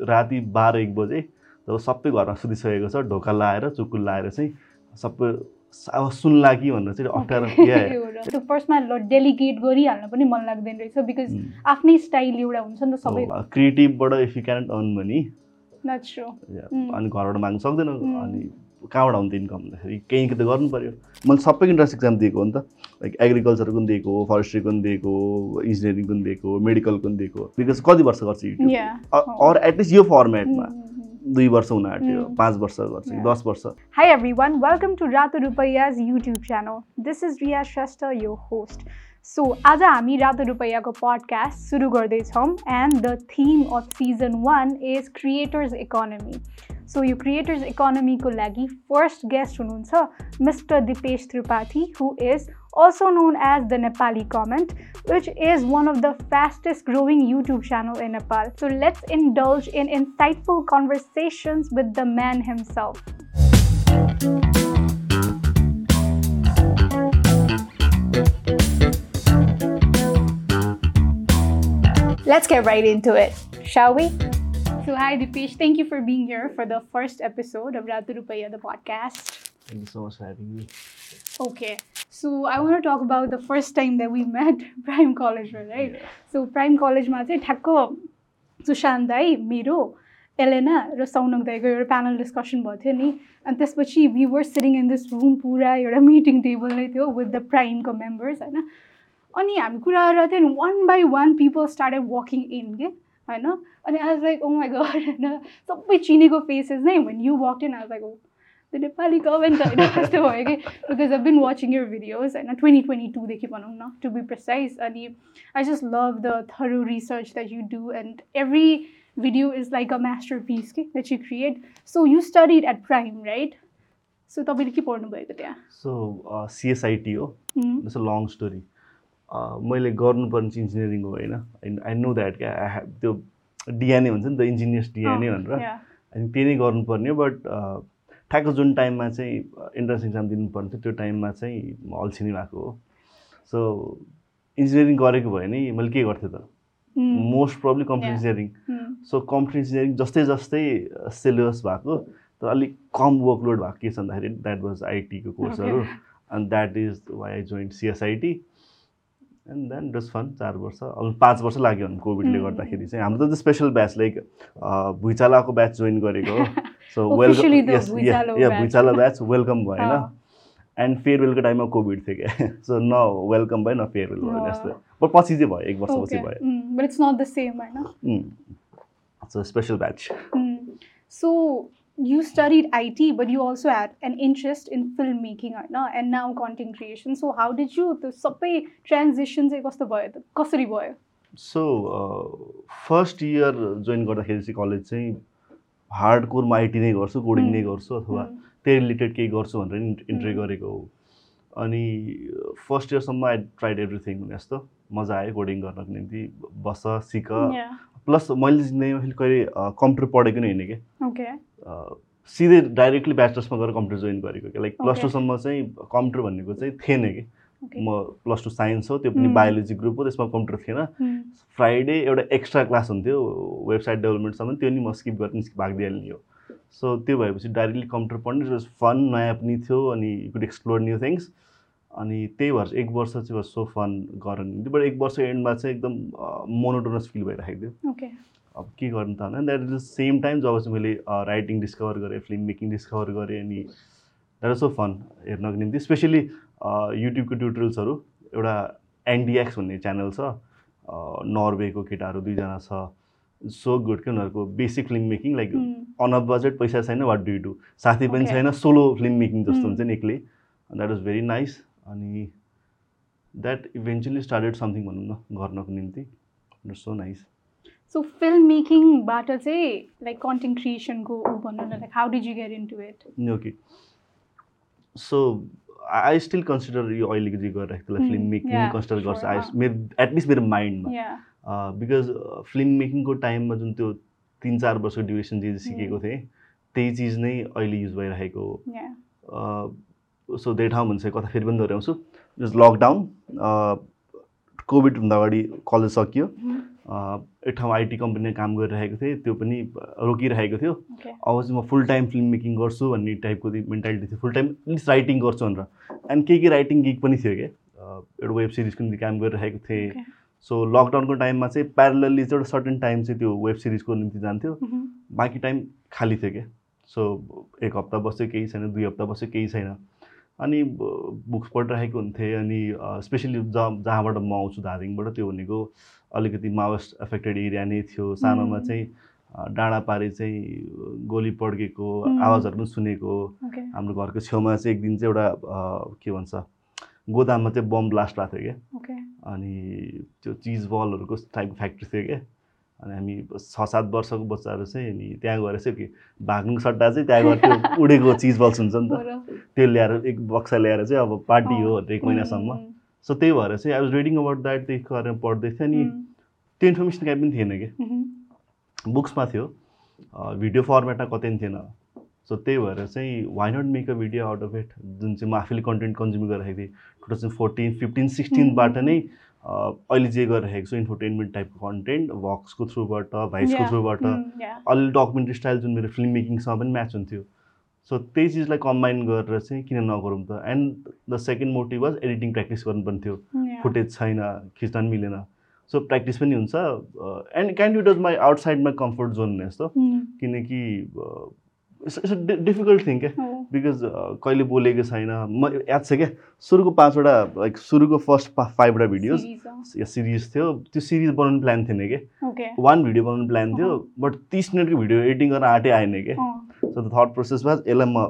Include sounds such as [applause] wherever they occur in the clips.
राति बाह्र एक बजे जब सबै घरमा सुतिसकेको छ ढोका लाएर चुकुल लाएर चाहिँ सबै अब सुन्ला कि भनेर चाहिँ अप्ठ्यारो [laughs] त्यो फर्स्टमा डेलिगेट गरिहाल्न पनि मन लाग्दैन रहेछ बिकज आफ्नै स्टाइल एउटा हुन्छ नि त सबै। क्रिएटिभबाट if you cannot earn money अनि घरबाट माग्नु सक्दैन अनि कहाँबाट आउँछ इन्कम भन्दाखेरि केही त गर्नु पऱ्यो मैले सबैको इन्ट्रेन्स एक्जाम दिएको हो नि त। लाइक एग्रिकल्चरको पनि दिएको फरेस्ट्रीको पनि दिएको इन्जिनियरिङको पनि दिएको मेडिकलको पनि दिएको। बिकज कति वर्ष गर्छ युट्युब अर एटलिस्ट यो फर्मेटमा दुई वर्ष हुन आँट्यो पाँच वर्ष गर्छु दस वर्ष। Hi everyone welcome to Rato Rupaiya's YouTube channel this is Riya Shrestha यो होस्ट सो आज हामी रातो रुपैयाँको पडकास्ट सुरु गर्दैछौँ and the theme of season one is creators economy so यो क्रिएटर्स इकोनोमीको लागि फर्स्ट गेस्ट हुनुहुन्छ mister Dipesh Tripathi who is also known as the Nepali comment, which is one of the fastest growing YouTube channel in Nepal. So let's indulge in insightful conversations with the man himself. Let's get right into it, shall we? So, hi Dipesh, thank you for being here for the first episode of Ratu Rupaya, the podcast. Thank you so much for having me. Okay, so I want to talk about the first time that we met [laughs] Prime College, right? Yeah. So Prime College मा चाहिँ ठ्याक्क सुशान्त दाई मेरो Elena र सौनक दाईको एउटा panel discussion भएको थियो नि अनि त्यसपछि we were sitting in this room पुरा एउटा मिटिङ टेबल नै थियो विथ द प्राइमको मेम्बर्स होइन अनि हामी कुरा गरेर थियो one by one people started working in के? होइन? अनि आज लाइक ओ माई गड होइन? सबै चिनेको फेसेस नै वेन यु वक इन आज लाइक त्यो नेपाली कमेन्ट होइन? त्यस्तो भयो कि? Because I been watching your videos होइन? ट्वेन्टी ट्वेन्टी टूदेखि भनौँ न टु बी प्रिसाइज अनि I just love the thorough research that you do and every video is like a masterpiece के that you create so you studied at Prime right so तपाईँले के पढ्नुभएको त्यहाँ? So CSIT हो it's a long story मैले गर्नुपर्ने चाहिँ engineering हो होइन? आई नो द्याट क्या? आई हेभ त्यो डिएनए हुन्छ नि त इन्जिनियर्स डिएनए भनेर। अनि त्यही नै गर्नुपर्ने बट ठ्याक्क जुन टाइममा चाहिँ इन्ट्रान्स इक्जाम दिनुपर्ने थियो त्यो टाइममा चाहिँ म अल्छी नै भएको हो। सो इन्जिनियरिङ गरेको भयो नि मैले के गर्थेँ त? Most problem computer engineering so computer engineering जस्तै जस्तै सिलेबस भएको तर अलिक कम वर्कलोड भएको के छ भन्दाखेरि द्याट वाज आइटीको कोर्सहरू and that is why I joined CSIT and then does fun चार वर्ष अब पाँच वर्ष लाग्यो भने कोभिडले गर्दाखेरि चाहिँ। हाम्रो त स्पेसल ब्याच लाइक भुइँचालाको ब्याच जोइन गरेको हो। सो वेलकम यस भुइँचालो ब्याच वेलकम भएन। एन्ड फेयरवेलको टाइममा कोभिड थियो क्या। सो न वेलकम भयो न फेयरवेल भयो यस्तो बट पछि चाहिँ भयो एक वर्षपछि भयो। But it's not the same होइन? So special batch so you studied IT, but you also had an interest in filmmaking, right? and now content creation. So how did you the सबै transition चाहिँ कस्तो भयो त कसरी भयो? So first year join गर्दाखेरि चाहिँ कलेज चाहिँ हार्ड कोरमा आइटी नै गर्छु कोडिङ नै गर्छु अथवा त्यही रिलेटेड केही गर्छु भनेर इन्ट्री गरेको हो। अनि फर्स्ट इयरसम्म आई ट्राइड एभ्रिथिङ जस्तो मजा आयो कोडिङ गर्नको निम्ति बस सिक। प्लस मैले जिन्दगीमा कहिले कम्प्युटर पढेको नै होइन कि। सिधै डाइरेक्टली ब्याचलर्समा गएर कम्प्युटर जोइन गरेको क्या लाइक प्लस टूसम्म चाहिँ कम्प्युटर भनेको चाहिँ थिएन कि। म प्लस टू साइन्स हो त्यो पनि बायोलोजी ग्रुप हो त्यसमा कम्प्युटर थिएन। फ्राइडे एउटा एक्स्ट्रा क्लास हुन्थ्यो वेबसाइट डेभलपमेन्टसम्म त्यो नि म स्किप गरेर निस्कि भाग दिइहाल्ने हो। सो त्यो भएपछि डाइरेक्टली कम्प्युटर पढ्ने फन नयाँ पनि थियो अनि you could explore new things अनि त्यही भएर एक वर्ष चाहिँ सो फन गर्न बट एक वर्ष एन्डमा चाहिँ एकदम मोनोटोनस फिल भइराखेको थियो। अब के गर्नु त होइन that is the same time जब चाहिँ मैले राइटिङ डिस्कभर गरेँ फिल्म मेकिङ डिस्कभर गरेँ अनि द्याट इज सो फन हेर्नको निम्ति। स्पेसली युट्युबको ट्युटोरियल्सहरू एउटा एनडिएक्स भन्ने च्यानल छ नर्वेको केटाहरू दुईजना छ। सो गुड के उनीहरूको basic film making like on a budget पैसा छैन वाट डु डु साथी पनि छैन सोलो फिल्म मेकिङ जस्तो हुन्छ नि एक्लै। द्याट वाज भेरी नाइस अनि द्याट इभेन्चुली स्टार्टेड समथिङ भनौँ न गर्नको निम्ति। सो नाइस सो फिल्म मेकिङबाट चाहिँ लाइक कन्टेन्ट क्रिएसनको ऊ भनौँ न like how did you get into it okay so I still consider यो अहिलेको जे गरिरहेको त्यसलाई फिल्म मेकिङ कन्सिडर गर्छ। आई मेरो एटलिस्ट मेरो माइन्डमा बिकज फिल्म मेकिङको टाइममा जुन त्यो तिन चार वर्षको ड्युरेसन जे सिकेको थिएँ त्यही चिज नै अहिले युज भइरहेको हो। सो धेरै ठाउँ भन्छ कथा फेरि पनि दोहोऱ्याउँछु। जस्ट लकडाउन कोभिडभन्दा अगाडि कलेज सकियो। एक ठाउँ आइटी कम्पनीमा काम गरिरहेको थिएँ त्यो पनि रोकिरहेको थियो। अब चाहिँ म फुल टाइम फिल्म मेकिङ गर्छु भन्ने टाइपको मेन्टालिटी थियो। फुल टाइम एटलिस्ट राइटिङ गर्छु भनेर। एन्ड के के राइटिङ गिक पनि थियो क्या एउटा वेब सिरिजको निम्ति काम गरिरहेको थिएँ। सो लकडाउनको टाइममा चाहिँ प्यारलली चाहिँ एउटा सर्टेन टाइम चाहिँ त्यो वेब सिरिजको निम्ति जान्थ्यो। बाँकी टाइम खाली थियो क्या सो एक हप्ता बस्यो केही छैन दुई हप्ता बस्यो केही छैन। अनि बुक्स पढिरहेको हुन्थेँ अनि स्पेसली जहाँ जहाँबाट म आउँछु दार्जिलिङबाट त्यो भनेको अलिकति माओइस्ट एफेक्टेड एरिया नै थियो। सानोमा. चाहिँ डाँडा पारी चाहिँ गोली पड्केको. आवाजहरू पनि सुनेको। हाम्रो घरको छेउमा चाहिँ एक दिन चाहिँ एउटा के भन्छ गोदाममा चाहिँ बम ब्लास्ट भएको थियो क्या। अनि त्यो चिज बलहरूको टाइपको फ्याक्ट्री थियो क्या। अनि हामी छ सात वर्षको बच्चाहरू चाहिँ अनि त्यहाँ गएर चाहिँ के भाग्नुको सट्टा चाहिँ त्यहाँ गएर त्यो उडेको चिज बल्स हुन्छ नि त। त्यो ल्याएर एक बक्सा ल्याएर चाहिँ अब पार्टी हो एक महिनासम्म। सो त्यही भएर चाहिँ I was reading about that त्यही गरेर पढ्दै थिएँ अनि त्यो इन्फर्मेसन कहीँ पनि थिएन कि। बुक्समा थियो। भिडियो फर्मेटमा कतै पनि थिएन। सो त्यही भएर चाहिँ why not make a video out of it जुन चाहिँ म आफैले कन्टेन्ट कन्ज्युम गरिरहेको थिएँ। टु थाउजन्ड फोर्टिन फिफ्टिन सिक्सटिनबाट नै अहिले जे गरिरहेको छु इन्फोटेनमेन्ट टाइपको कन्टेन्ट भक्सको थ्रुबाट भाइसको. थ्रुबाट अलि डकुमेन्ट्री स्टाइल जुन मेरो फिल्म मेकिङसँग पनि म्याच हुन्थ्यो। सो त्यही चिजलाई कम्बाइन गरेर चाहिँ किन नगरौँ त? And the second motive was editing practice गर्नुपर्ने थियो। फुटेज छैन खिच्न पनि मिलेन। सो प्र्याक्टिस पनि हुन्छ। And can it was my outside my comfort zone जस्तो किनकि इट्स डिफिकल्ट थिङ क्या। बिकज कहिले बोलेको छैन। म याद छ क्या? सुरुको पाँचवटा लाइक सुरुको फर्स्ट फाइभवटा भिडियोज या सिरिज थियो। त्यो सिरिज बनाउनु प्लान थिएन कि? ओके वान भिडियो बनाउनु प्लान थियो। बट तिस मिनटको भिडियो एडिटिङ गर्न आँटै आएन कि? So the thought process was यसलाई म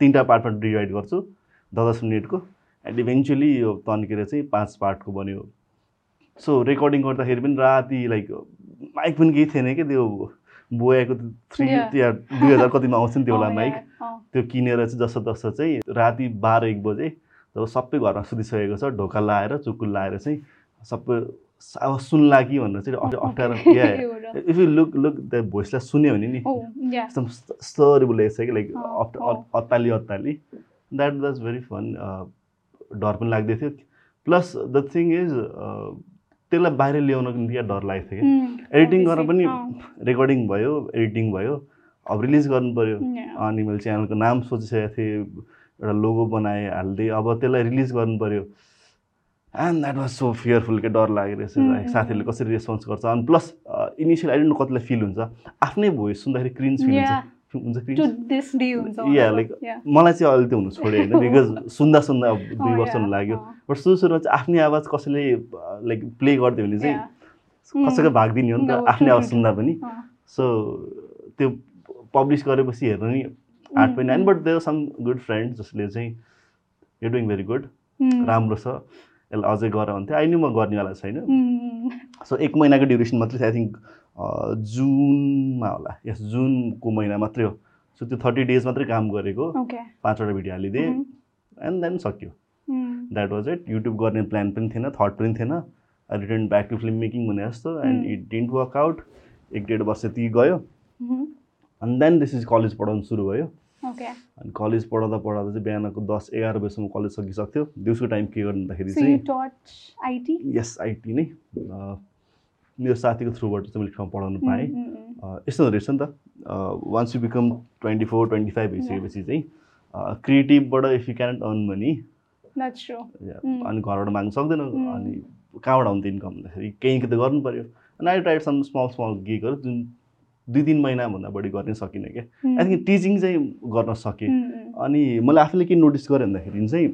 तिनवटा पार्टमा डिभाइड गर्छु। दस दस मिनटको। एन्ड इभेन्चुली यो तन्केर चाहिँ पाँच पार्टको बन्यो। सो रेकर्डिङ गर्दाखेरि पनि राति लाइक माइक पनि केही थिएन क्या त्यो बोयाको थ्री. या दुई हजार [laughs] कतिमा आउँछ नि त्यो Oh, माइक. त्यो किनेर चाहिँ जस्तो तस्तो चाहिँ राति बाह्र एक बजे जब सबै घरमा सुतिसकेको छ ढोका लाएर चुकुल लाएर चाहिँ सबै अब सुन्ला कि भनेर चाहिँ अप्ठ्यारो अप्ठ्यारो। If you look look the भोइसलाई सुन्यो भने नि Oh. एकदम स्तरी बोलेको छ कि लाइक अत्ताली अत्ताली द्याट वाज भेरी फन डर पनि लाग्दै थियो। प्लस द थिङ इज त्यसलाई बाहिर ल्याउनको निम्ति डर लागेको थियो कि एडिटिङ गर्न. पनि रेकर्डिङ भयो एडिटिङ भयो अब रिलिज गर्नु पऱ्यो. अनि मैले च्यानलको नाम सोचिसकेको थिएँ एउटा लोगो बनाएँ हालिदिएँ अब त्यसलाई रिलिज गर्नु पऱ्यो and that was so fearful के डर लागेर Mm, लाइक साथीहरूले कसरी रेस्पोन्स गर्छ? अनि plus initial I don't know कतिलाई फिल हुन्छ। आफ्नै भोइस सुन्दाखेरि क्रिन्ज फिल. हुन्छ। हुन्छ like- Yeah. मलाई चाहिँ अहिले त्यो हुनु छोड्यो होइन [laughs] बिकज सुन्दा सुन्दा अब दुई Oh, वर्ष लाग्यो बट सुरु सुरुमा चाहिँ आफ्नै आवाज कसैले लाइक प्ले गरिदियो भने चाहिँ yeah. Mm. कसैको भागिदिने हो नि त आफ्नै आवाज [laughs] सुन्दा. पनि सो त्यो पब्लिस गरेपछि हेर्नु नि आर्ट Mm, पनि आएन mm. But there some good friend जसले चाहिँ यो डुइङ भेरी गुड Mm. राम्रो छ यसलाई अझै गर भन्थ्यो अहिले म गर्नेवाला छैन Mm. सो एक महिनाको ड्युरेसन मात्रै थियो आई थिङ्क जुनमा होला यस जुनको महिना मात्रै हो सो त्यो थर्टी डेज मात्रै काम गरेको. पाँचवटा भिडियो हालिदिएँ. एन्ड देन सक्यो. द्याट वाज इट युट्युब गर्ने प्लान पनि थिएन थट पनि थिएन I return back to film making भने जस्तो and. It didn't work out एक डेढ वर्ष ती गयो. अनि देन दिस इज कलेज पढाउनु सुरु भयो. अनि कलेज पढाउँदा पढाउँदा चाहिँ बिहानको दस एघार बजीसम्म कलेज सकिसक्थ्यो दिउँसो टाइम के गर्नु भन्दाखेरि So you चाहिँ? यस आइटी नै मेरो साथीको थ्रुबाट चाहिँ मैले ठाउँ पढाउनु पाएँ यस्तो हुँदो रहेछ नि त once you become twenty four twenty five भइसकेपछि चाहिँ क्रिएटिभबाट if you cannot earn money. अनि घरबाट माग्नु सक्दैन. अनि कहाँबाट आउँछ इन्कम भन्दाखेरि केही त गर्नु पऱ्यो अनि I tried some small small गिगहरू जुन दुई तिन महिनाभन्दा बढी गर्न सकिनँ क्या. आई थिङ्क टिचिङ चाहिँ गर्न सकेँ. अनि मैले आफूले के नोटिस गरेँ भन्दाखेरि चाहिँ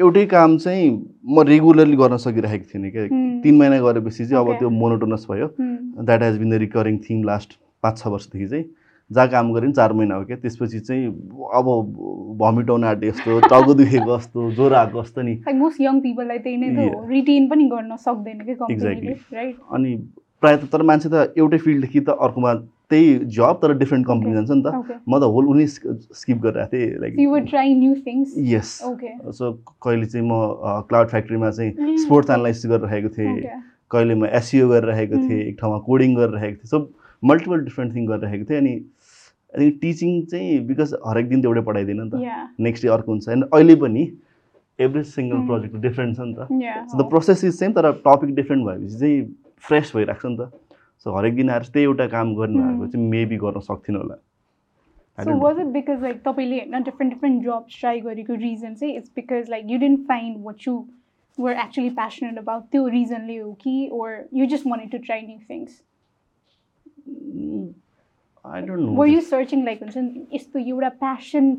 एउटै काम चाहिँ म रेगुलरली गर्न सकिरहेको थिइनँ क्या. तिन महिना गरेपछि चाहिँ अब. त्यो मोनोटोनस भयो. That has been the recurring thing last पाँच छ वर्षदेखि चाहिँ जहाँ काम गरेँ नि चार महिना हो क्या त्यसपछि चाहिँ अब भमिट आउन आँटे जस्तो टाउको दुखेको जस्तो ज्वरो आएको जस्तो नि young people like त्यही नै. रिटेन पनि गर्न सक्दैन. राइट अनि प्रायः त तर मान्छे त एउटै फिल्डदेखि त अर्कोमा त्यही जब तर डिफ्रेन्ट कम्पनी. जान्छ नि त। म त होल उनी स्किप गरिरहेको थिएँ you like yes okay so कहिले चाहिँ म क्लाउड फ्याक्ट्रीमा चाहिँ Mm. स्पोर्ट्स एनालाइसिस गरिरहेको थिएँ। कहिले म एसइओ गरिरहेको थिएँ Mm. एक ठाउँमा कोडिङ गरिरहेको थिएँ। सो मल्टिपल डिफ्रेन्ट थिङ गरिरहेको थिएँ अनि आई थिङ्क टिचिङ चाहिँ बिकज हरेक दिन त एउटै पढाइदिएन नि त। नेक्स्ट डे अर्को हुन्छ। एन्ड अहिले पनि every single Mm. Project different छ नि त. So the process is same तर टपिक डिफ्रेन्ट भएपछि चाहिँ फ्रेस भइरहेको छ नि त। सो हरेक दिन आएर त्यही एउटा काम गर्नु भएको Mm. चाहिँ मेबी गर्न सक्थिनँ होला know. was it because like तपाईँले होइन different different jobs try गरेको reason चाहिँ it's because like you didn't find what you were actually passionate about त्यो reasonले हो कि to try new things? Mm, I don't know. Were you searching like हुन्छ नि यस्तो एउटा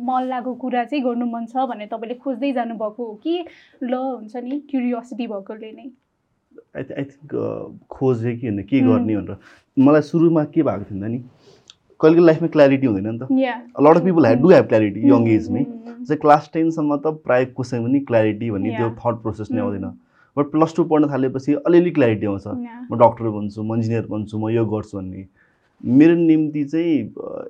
मन लागेको कुरा चाहिँ गर्नु मन छ भनेर तपाईँले खोज्दै जानुभएको हो कि ल हुन्छ नि क्युरियोसिटी भएकोले नै आई आई थिङ्क खोजेँ कि होइन के. गर्ने भनेर। मलाई सुरुमा के भएको थियो भन्दा नि कहिले लाइफमा क्ल्यारिटी हुँदैन नि त। Lot of people had do have clarity young एजमै चाहिँ क्लास टेनसम्म त प्रायः कसैमा पनि क्ल्यारिटी भन्ने त्यो. थट प्रोसेस नै. आउँदैन। बट प्लस टू पढ्न थालेपछि अलिअलि क्ल्यारिटी आउँछ। म डक्टर बन्छु म इन्जिनियर बन्छु म यो गर्छु भन्ने। मेरो निम्ति चाहिँ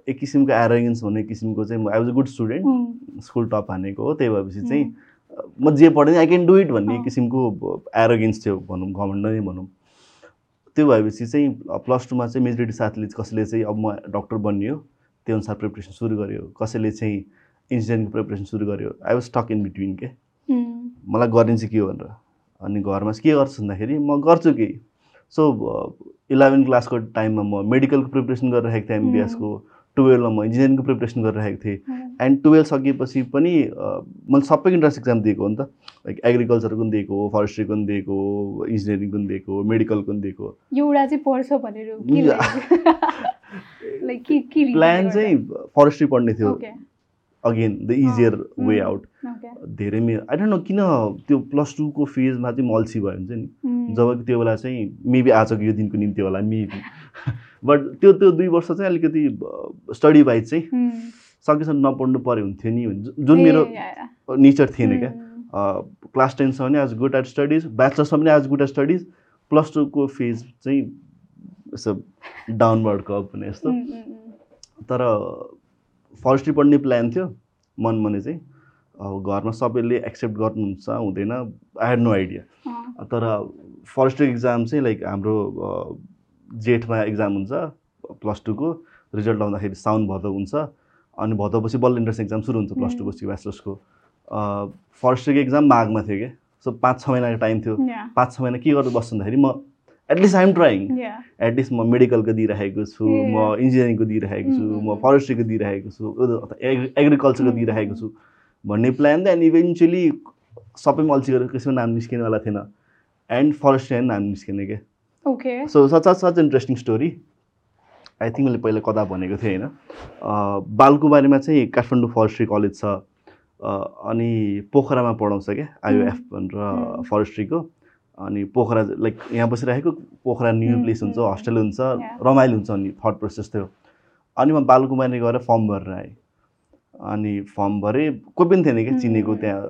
एक किसिमको एरोगेन्स भन्ने किसिमको चाहिँ I was a good student school top हानेको हो। त्यही भएपछि चाहिँ म जे पढेँ आई क्यान डु इट भन्ने। किसिमको एरोगेन्स थियो भनौँ घमण्ड नै भनौँ। त्यो भएपछि चाहिँ प्लस टूमा चाहिँ मेजोरिटी साथीले कसैले चाहिँ अब म डक्टर बनियो त्यो अनुसार प्रिपरेसन सुरु गर्यो। कसैले चाहिँ इन्जिनियरिङको प्रिपरेसन सुरु गर्यो। I was stuck in between के? मलाई गर्ने चाहिँ के हो भनेर। अनि घरमा चाहिँ के गर्छु भन्दाखेरि म गर्छु कि? सो इलेभेन क्लासको टाइममा म मेडिकलको प्रिपरेसन गरिरहेको थिएँ एमबिएसको टुवेल्भमा म इन्जिनियरिङको प्रिपरेसन गरिरहेको थिएँ। एन्ड टुवेल्भ सकेपछि पनि मैले सबै इन्ट्रेन्स एक्जाम दिएको हो नि त। लाइक एग्रिकल्चरको पनि दिएको हो फरेस्ट्रीको पनि दिएको हो इन्जिनियरिङको पनि दिएको हो मेडिकलको पनि दिएको हो। एउटा चाहिँ पढ्छ भनेर प्लान [laughs] चाहिँ फरेस्ट्री पढ्ने थियो। Again the easier way. Out धेरै मेरो आई डोन्ट नो किन त्यो प्लस टूको फेजमा चाहिँ मल्छी भयो हुन्छ नि। जब कि त्यो बेला चाहिँ मेबी आजको यो दिनको निम्ति होला मेबी [laughs] बट त्यो त्यो दुई वर्ष चाहिँ अलिकति स्टडी वाइज चाहिँ सकेसम्म नपढ्नु पऱ्यो हुन्थ्यो नि। जुन मेरो नेचर थिएन क्या। क्लास टेनसम्म पनि आज गुड एट स्टडिज ब्याचलर्समा पनि आज गुड एट स्टडिज प्लस टूको फेज चाहिँ यसो डाउनवर्ड कप भने जस्तो तर फरेस्ट्री पढ्ने प्लान थियो मन मने चाहिँ। अब घरमा सबैले एक्सेप्ट गर्नुहुन्छ हुँदैन आई हेड नो आइडिया तर फरेस्ट्री इक्जाम चाहिँ लाइक हाम्रो जेठमा इक्जाम हुन्छ प्लस टूको रिजल्ट आउँदाखेरि साउन भदौ हुन्छ अनि भदौपछि बल्ल इन्ट्रेन्स एक्जाम सुरु हुन्छ प्लस टूको ब्याचलर्सको फरेस्ट्रीको इक्जाम माघमा थियो क्या सो पाँच छ महिनाको टाइम थियो। पाँच छ महिना के गर्नु बस्छु भन्दाखेरि म एटलिस्ट आइएम ट्राइङ एटलिस्ट म मेडिकलको दिइरहेको छु. म इन्जिनियरिङको दिइरहेको छु Mm, म फरेस्ट्रीको दिइरहेको छु एग्रिकल्चरको Mm, दिइरहेको. छु भन्ने प्लान थियो एन्ड इभेन्चुली सबैमा अल्छी गरेर कसैमा नाम निस्किनेवाला थिएन। एन्ड फरेस्ट्री नाम निस्किने क्या। Okay so such such interesting story I think मैले पहिला कता भनेको थिएँ होइन? अ, बालकुमारीमा चाहिँ काठमाडौँ फरेस्ट्री कलेज छ। अनि पोखरामा पढाउँछ क्या आइओएफ भनेर. फरेस्ट्रीको अनि पोखरा लाइक यहाँ बसिरहेको पोखरा न्यू प्लेस हुन्छ हस्टेल हुन्छ. रमाइलो हुन्छ अनि थट प्रोसेस थियो अनि म बालकुमारी गएर फर्म भरेर आएँ। अनि फर्म भरेँ कोही पनि थिएन क्या चिनेको. त्यहाँ।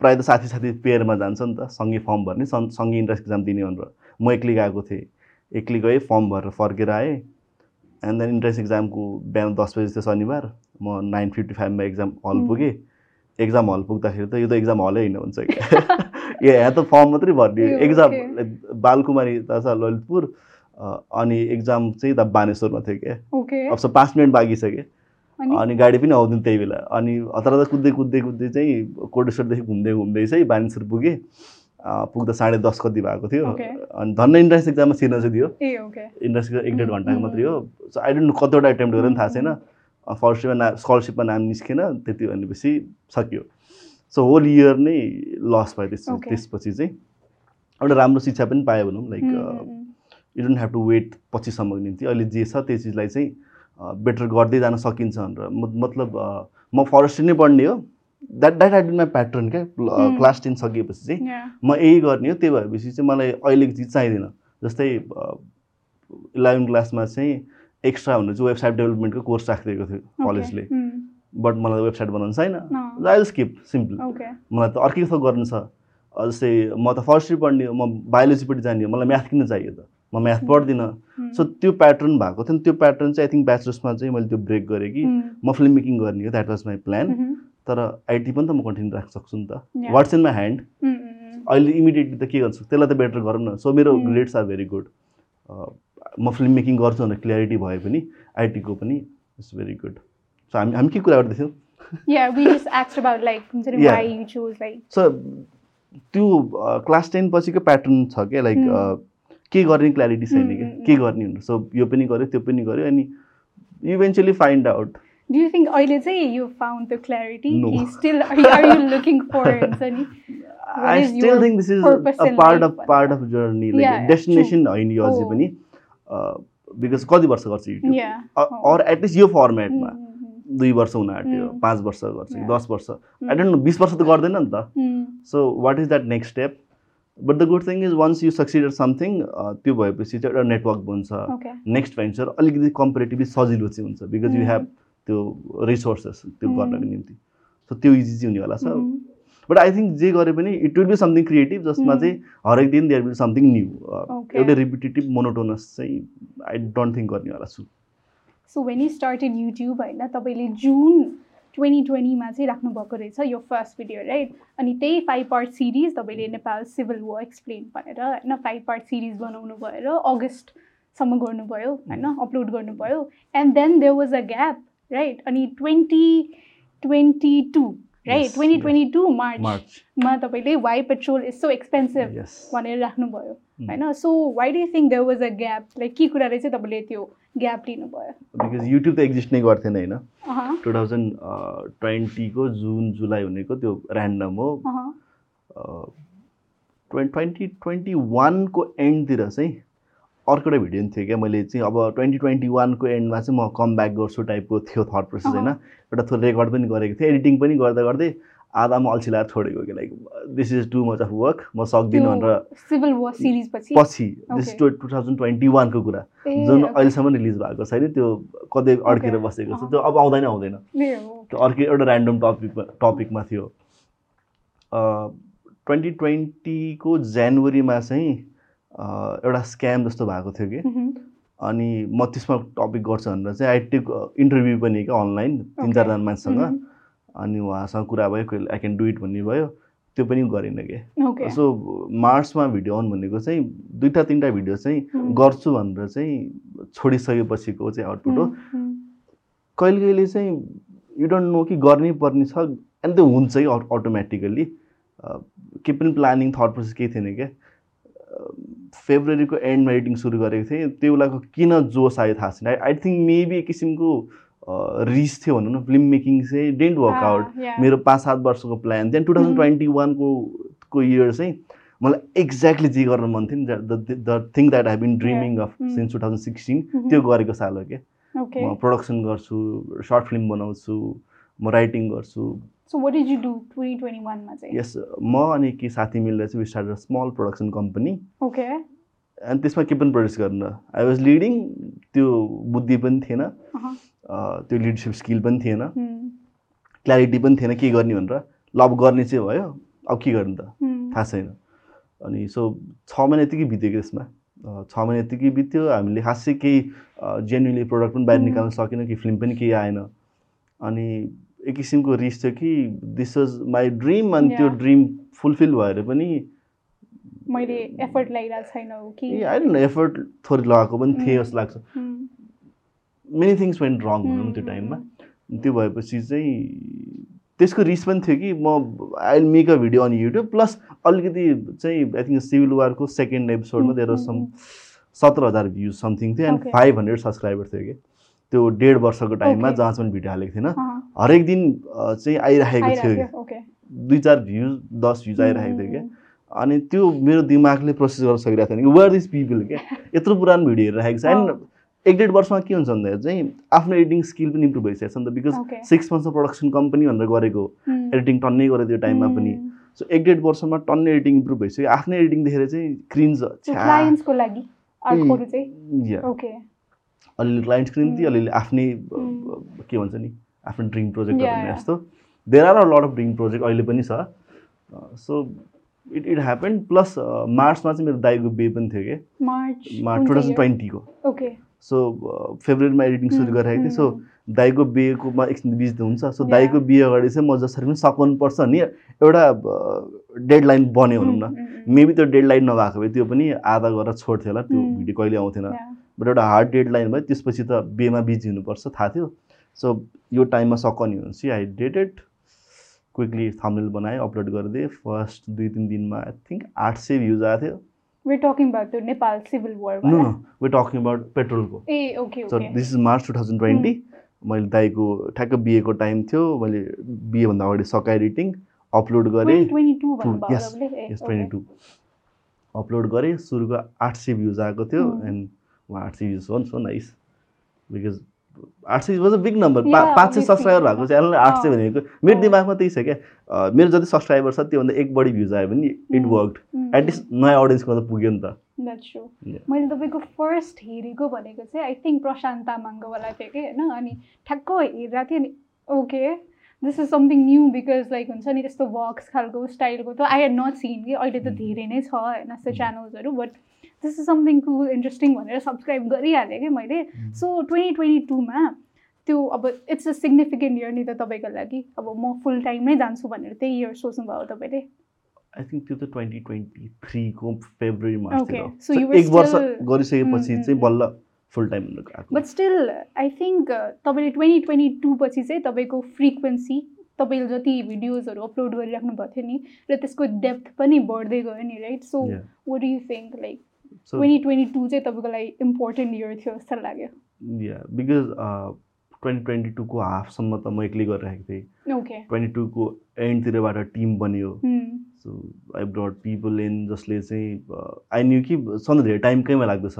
प्रायः त साथी साथी पेयरमा जान्छ नि त सँगै फर्म भर्ने सँग- सँगै इन्ट्रेन्स एक्जाम दिने भनेर। म एक्लै गएको थिएँ। एक्लै गएँ फर्म भरेर फर्केर आएँ। एन्ड देन इन्ट्रेन्स एक्जामको बिहान दस बजी थियो शनिबार म नाइन फिफ्टी फाइभमा एक्जाम हल. पुगेँ। एक्जाम हल पुग्दाखेरि त यो त एक्जाम हलै होइन हुन्छ कि? ए [laughs] यहाँ त फर्म मात्रै भर्ने ए, एक्जाम. बालकुमारी त छ ललितपुर अनि एक्जाम चाहिँ त बानेश्वरमा थियो क्या। अब पाँच मिनट बाँकी छ क्या। अनि? गाडी पनि आउँदैन त्यही बेला। अनि हतार कुद्दै कुद्दै कुद्दै चाहिँ कोटेश्वरदेखि घुम्दै घुम्दै चाहिँ बानेश्वर पुगेँ। पुग्दा साढे दस कति भएको थियो. अनि धन्न इन्ट्रेन्स एक्जाममा छिर्न चाहिँ दियो इन्ट्रेन्स एक डेढ घन्टाको मात्रै हो। सो आई डोन्ट नो कतिवटा एटेम्प्ट गरेर पनि थाहा छैन। फर्स्टमा ना स्कलरसिपमा नाम निस्केन त्यति भनेपछि सक्यो। सो होल इयर नै लस भयो त्यस. त्यसपछि चाहिँ। एउटा राम्रो शिक्षा पनि पायो भनौँ like you don't have to wait पछिसम्मको निम्ति। अहिले जे छ त्यो चिजलाई चाहिँ बेटर गर्दै जान सकिन्छ भनेर। मतलब म फरेस्ट्री नै पढ्ने हो। That that I my pattern क्या Hmm. क्लास टेन सकिएपछि चाहिँ. म यही गर्ने हो त्यही भएपछि चाहिँ मलाई अहिलेको चिज चाहिँदैन जस्तै इलेभेन क्लासमा चाहिँ एक्स्ट्रा भनेर चाहिँ वेबसाइट डेभलपमेन्टको कोर्स राखिदिएको थियो. कलेजले बट मलाई वेबसाइट बनाउनु छैन. I skip simple. मलाई त अर्कै थोक गर्नु छ जस्तै म त फरेस्ट्री पढ्ने हो म बायोलोजीपट्टि जाने हो मलाई म्याथ किन चाहियो त म म्याथ Hmm. पढ्दिनँ सो त्यो प्याटर्न भएको थियो नि त्यो प्याटर्न चाहिँ आई थिङ्क ब्याचलर्समा चाहिँ मैले त्यो ब्रेक गरेँ कि म फिल्म मेकिङ गर्ने हो द्याट वाज माई प्लान तर आइटी पनि त म कन्टिन्यू राख्न सक्छु नि त. What's in my hand mm, mm, mm. अहिले इमिडिएटली त के गर्छु? त्यसलाई त बेटर गरौँ न। सो मेरो. ग्रेड्स आर भेरी गुड म फिल्म मेकिङ गर्छु भनेर क्ल्यारिटी भए पनि आइटीको पनि इट्स भेरी गुड सो हामी हामी के कुरा गर्दैथ्यौँ? सो त्यो क्लास टेन पछिको प्याटर्न छ क्या लाइक Hmm. के गर्ने क्ल्यारिटी छैन क्या hmm, के गर्ने भनेर। सो यो पनि गऱ्यो त्यो पनि गऱ्यो अनि eventually find out Do you think अहिले चाहिँ you found the clarity? No. He's still are you, are you looking for हुन्छ नि? I still think this is a part of? Part of journey Yeah, like destination होइन यो अझै. पनि because कति वर्ष गर्छ युट्युब Yeah. अर एटलिस्ट यो फर्मेटमा Mm, mm, दुई वर्ष हुन आँट्यो Mm. पाँच वर्ष गर्छ कि. दस वर्ष mm, आई डोन्ट नो बिस वर्ष त गर्दैन नि त mm, so what is that next step but the good thing is once you succeed something त्यो भएपछि चाहिँ एउटा नेटवर्क बन्छ. नेक्स्ट भेन्चर अलिकति कम्पेरिटिभली सजिलो चाहिँ हुन्छ बिकज यु Mm. हेभ त्यो रिसोर्सेस त्यो Mm. गर्नको निम्ति सो त्यो इजी चाहिँ हुनेवाला छ. बट आई थिङ्क जे गरे पनि it will be something creative जसमा Mm. चाहिँ हरेक दिन देयर विल समथिङ न्यू. एउटै रिपिटेटिभ मोनोटोनस चाहिँ आई डोन्ट थिङ्क गर्नेवाला छु So when you started YouTube होइन तपाईँले जुन ट्वेन्टी ट्वेन्टीमा चाहिँ राख्नुभएको रहेछ यो फर्स्ट भिडियो राइट अनि त्यही फाइभ पार्ट सिरिज तपाईँले नेपाल सिभिल वो एक्सप्लेन भनेर होइन फाइभ पार्ट सिरिज बनाउनु भएर अगस्तसम्म गर्नुभयो होइन अपलोड गर्नुभयो and then there was a gap right अनि twenty twenty two right twenty. Twenty two मार्चमा मार्च तपाईँले why petrol is so expensive भनेर राख्नुभयो Hmm. होइन? So why do think there was a gap like के कुराले चाहिँ तपाईँले त्यो ग्याप लिनुभयो? बिकज युट्युब त एक्जिस्ट नै गर्थेन होइन? टु थाउजन्ड ट्वेन्टीको जुन जुलाई भनेको त्यो ऱ्यान्डम हो। ट्वेन्टी ट्वेन्टी वानको एन्डतिर चाहिँ अर्को एउटा भिडियो पनि थियो क्या मैले चाहिँ अब ट्वेन्टी ट्वेन्टी वानको एन्डमा चाहिँ म कम ब्याक गर्छु टाइपको थियो थट प्रोसेस होइन एउटा थोरै रेकर्ड पनि गरेको थिएँ एडिटिङ पनि गर्दा गर्दै आधामा अल्छी लगाएर छोडेको कि like this is too much of work म सक्दिनँ भनेर सिभिल वर सिरिज पछि पछि this. Two two thousand twenty वानको कुरा जुन. अहिलेसम्म रिलिज भएको छैन त्यो कतै अड्केर. बसेको छ. त्यो अब आउँदैन आउँदैन। त्यो अर्कै एउटा ऱ्यान्डम टपिकमा टपिकमा थियो ट्वेन्टी ट्वेन्टीको जनवरीमा चाहिँ एउटा स्क्याम जस्तो भएको थियो कि। अनि म त्यसमा टपिक गर्छु भनेर चाहिँ आई टेक इन्टरभ्यू पनि क्या अनलाइन तिन. चारजना मान्छेसँग। अनि उहाँसँग कुरा भयो आई क्यान डु इट भन्ने भयो त्यो पनि गरिनँ कि. सो मार्चमा भिडियो आउनु भनेको चाहिँ दुईवटा तिनवटा भिडियो चाहिँ गर्छु भनेर चाहिँ छोडिसकेपछिको चाहिँ आउटपुट हो। कहिले कहिले चाहिँ यु डोन्ट नो कि गर्नै पर्ने छ अनि त्यो हुन्छ कि अटोमेटिकल्ली केही पनि प्लानिङ थट प्रोसेस केही थिएन क्या। फेब्रुअरीको एन्डमा एडिटिङ सुरु गरेको थिएँ। त्यो बेलाको किन जोस आयो थाहा छैन। आई थिङ्क मेबी एक किसिमको रिस थियो भनौँ न फिल्म मेकिङ चाहिँ डेन्ट वर्क आउट. मेरो पाँच सात वर्षको प्लान थियो टु थाउजन्ड ट्वेन्टी वानको को इयर चाहिँ मलाई एक्ज्याक्टली जे गर्न मन थियो नि the thing that I been dreaming of. Since two thousand sixteen त्यो गरेको साल हो क्या. म प्रडक्सन गर्छु सर्ट फिल्म बनाउँछु म राइटिङ गर्छु। So what did you do 2021 मा चाहिँ? यस म अनि केही साथी मिलेर चाहिँ start small production company Okay. अनि त्यसमा के पनि प्रड्युस गर्न? आई वाज लिडिङ त्यो बुद्धि पनि थिएन। अँ, त्यो लिडरसिप स्किल पनि थिएन। क्ल्यारिटी पनि थिएन के गर्ने भनेर। ल अब गर्ने चाहिँ भयो। अब के गर्ने त? मह्म, थाहा छैन। अनि सो छ महिना यतिकै बित्यो कि त्यसमा छ महिना यतिकै बित्यो। हामीले खासै केही जेन्युनली प्रडक्ट पनि बाहिर Mm. निकाल्न सकेन कि फिल्म पनि केही आएन। अनि एक किसिमको रिस थियो कि दिस वाज माई ड्रिम अनि त्यो. ड्रिम फुलफिल भएर पनि मैले एफर्ट लगाइरहेको छैन कि? एफर्ट थोरै लगाएको पनि थिएँ Mm. जस्तो लाग्छ। मेनी थिङ्स वेन्ट रङ भनौँ त्यो टाइममा। त्यो भएपछि चाहिँ त्यसको रिस पनि थियो कि म I make a video on YouTube plus अलिकति चाहिँ आई थिङ्क सिभिल वारको सेकेन्ड एपिसोडमा देयर सम सत्र हजार भ्युज समथिङ थियो एन्ड. फाइभ हन्ड्रेड सब्सक्राइबर थियो कि। त्यो डेढ वर्षको टाइममा Okay. जहाँ चाहिँ भिडियो हालेको थिएन अहँ, हरेक दिन चाहिँ आइरहेको थियो. दुई चार भ्युज दस भ्युज आइरहेको थियो क्या अनि त्यो मेरो दिमागले प्रोसेस गर्न सकिरहेको थिएन कि। वर दिस पिपल क्या यत्रो पुरानो भिडियो हेरिरहेको छ। एन्ड एक डेढ वर्षमा के हुन्छ भन्दाखेरि चाहिँ आफ्नो एडिटिङ स्किल पनि इम्प्रुभ भइसकेको छ। नि त बिकज. सिक्स मन्थ्समा प्रडक्सन कम्पनी भनेर गरेको। एडिटिङ टन्नै गरेको त्यो टाइममा पनि। सो एक डेढ वर्षमा टन्नै एडिटिङ इम्प्रुभ भइसक्यो। आफ्नै एडिटिङ देखेर चाहिँ क्रिन्ज ओके अलिअलि क्लाइन्ट्सको निम्ति. अलिअलि आफ्नै. के भन्छ नि? आफ्नो ड्रिम प्रोजेक्टहरू भन्ने yeah. जस्तो। There are a lot of dream project अहिले पनि छ। So it it happen plus मार्चमा चाहिँ मेरो दाइको बे पनि थियो कि। मार्च मार्च टु थाउजन्ड ट्वेन्टीको ओके सो फेब्रुअरीमा एडिटिङ सुरु गरिरहेको थिएँ। सो दाइको बिहेकोमा एकछिन बिजी हुन्छ। सो. दाइको बिहे अगाडि चाहिँ म जसरी पनि सकाउनुपर्छ नि एउटा डेडलाइन बन्यो भनौँ Mm, न। मेबी त्यो डेडलाइन नभएको भए त्यो पनि आधा गरेर छोड्थ्यो होला त्यो. भिडियो कहिले आउँथेन। बट एउटा हार्ड डेडलाइन भयो। त्यसपछि त बेमा बिजी हुनुपर्छ। थाहा थियो। सो यो टाइममा सकनी भनेपछि I did it quickly thumbnail बनाएँ अपलोड गरिदिएँ। फर्स्ट दुई तिन दिनमा आई थिङ्क आठ सय भ्युज आएको थियो। We're talking about the Nepal civil war. No वाला। वे टकिङ अबाउट पेट्रोलको ए okay so okay this is March two thousand twenty मैले दाइको ठ्याक्क बिएको टाइम थियो। मैले बिहेभन्दा अगाडि सकाएँ एडिटिङ अपलोड गरेँ। 2022 भन्नुभयो yes, तपाईँले? ए, yes okay. Twenty two upload गरेँ। सुरुको आठ सय भ्युज आएको थियो Hmm. एन्ड आठ सय भ्युज हो सो नाइस बिकज आठ सय was a big number Yeah, पाँच सय. सब्सक्राइबर भएको च्यानलले आठ सय भनेको मेरो अँ। दिमागमा त्यही छ क्या मेरो जति सब्सक्राइबर छ त्योभन्दा एक बढी भ्युज आयो भने इट. वर्क Mm, एटलिस्ट नयाँ अडियन्सको त पुग्यो नि त. मैले तपाईँको फर्स्ट हेरेको भनेको चाहिँ आई थिङ्क प्रशान्त तामाङकोवाला थियो कि होइन अनि ठ्याक्क हेरेको थियो नि okay this is something new because like हुन्छ नि त्यस्तो वर्क्स खालको स्टाइलको त आई हेड नट सिन कि अहिले त Mm. धेरै नै छ होइन यस्तो Mm. च्यानल्सहरू but this is something cool interesting भनेर सब्सक्राइब गरिहालेँ कि मैले। सो ट्वेन्टी ट्वेन्टी टूमा त्यो अब इट्स अ सिग्निफिकेन्ट इयर नि त तपाईँको लागि। अब म फुल टाइम नै जान्छु भनेर त्यही इयर सोच्नुभयो तपाईँले। आई थिङ्क त्यो त ट्वेन्टी ट्वेन्टी थ्रीको फेब्रुअरी मार्च Okay, थियो so you So were एक वर्ष गरिसकेपछि Mm, mm, चाहिँ. बल्ल full time but still I think तपाईँले ट्वेन्टी ट्वेन्टी टू पछि चाहिँ तपाईँको फ्रिक्वेन्सी तपाईँले जति भिडियोजहरू अपलोड गरिराख्नु भएको थियो नि र त्यसको डेप्थ पनि बढ्दै गयो नि right so. What you think like twenty twenty two चाहिँ तपाईँको लागि इम्पोर्टेन्ट इयर थियो जस्तो लाग्यो। या बिकज ट्वेन्टी ट्वेन्टी टूको हाफसम्म त म एक्लै गरिरहेको थिएँ। ओके ट्वेन्टी टूको एन्डतिरबाट टिम बन्यो। Hmm. So I brought people in जसले चाहिँ आई न्यू कि सधैँ धेरै टाइम कहीँमा लाग्दछ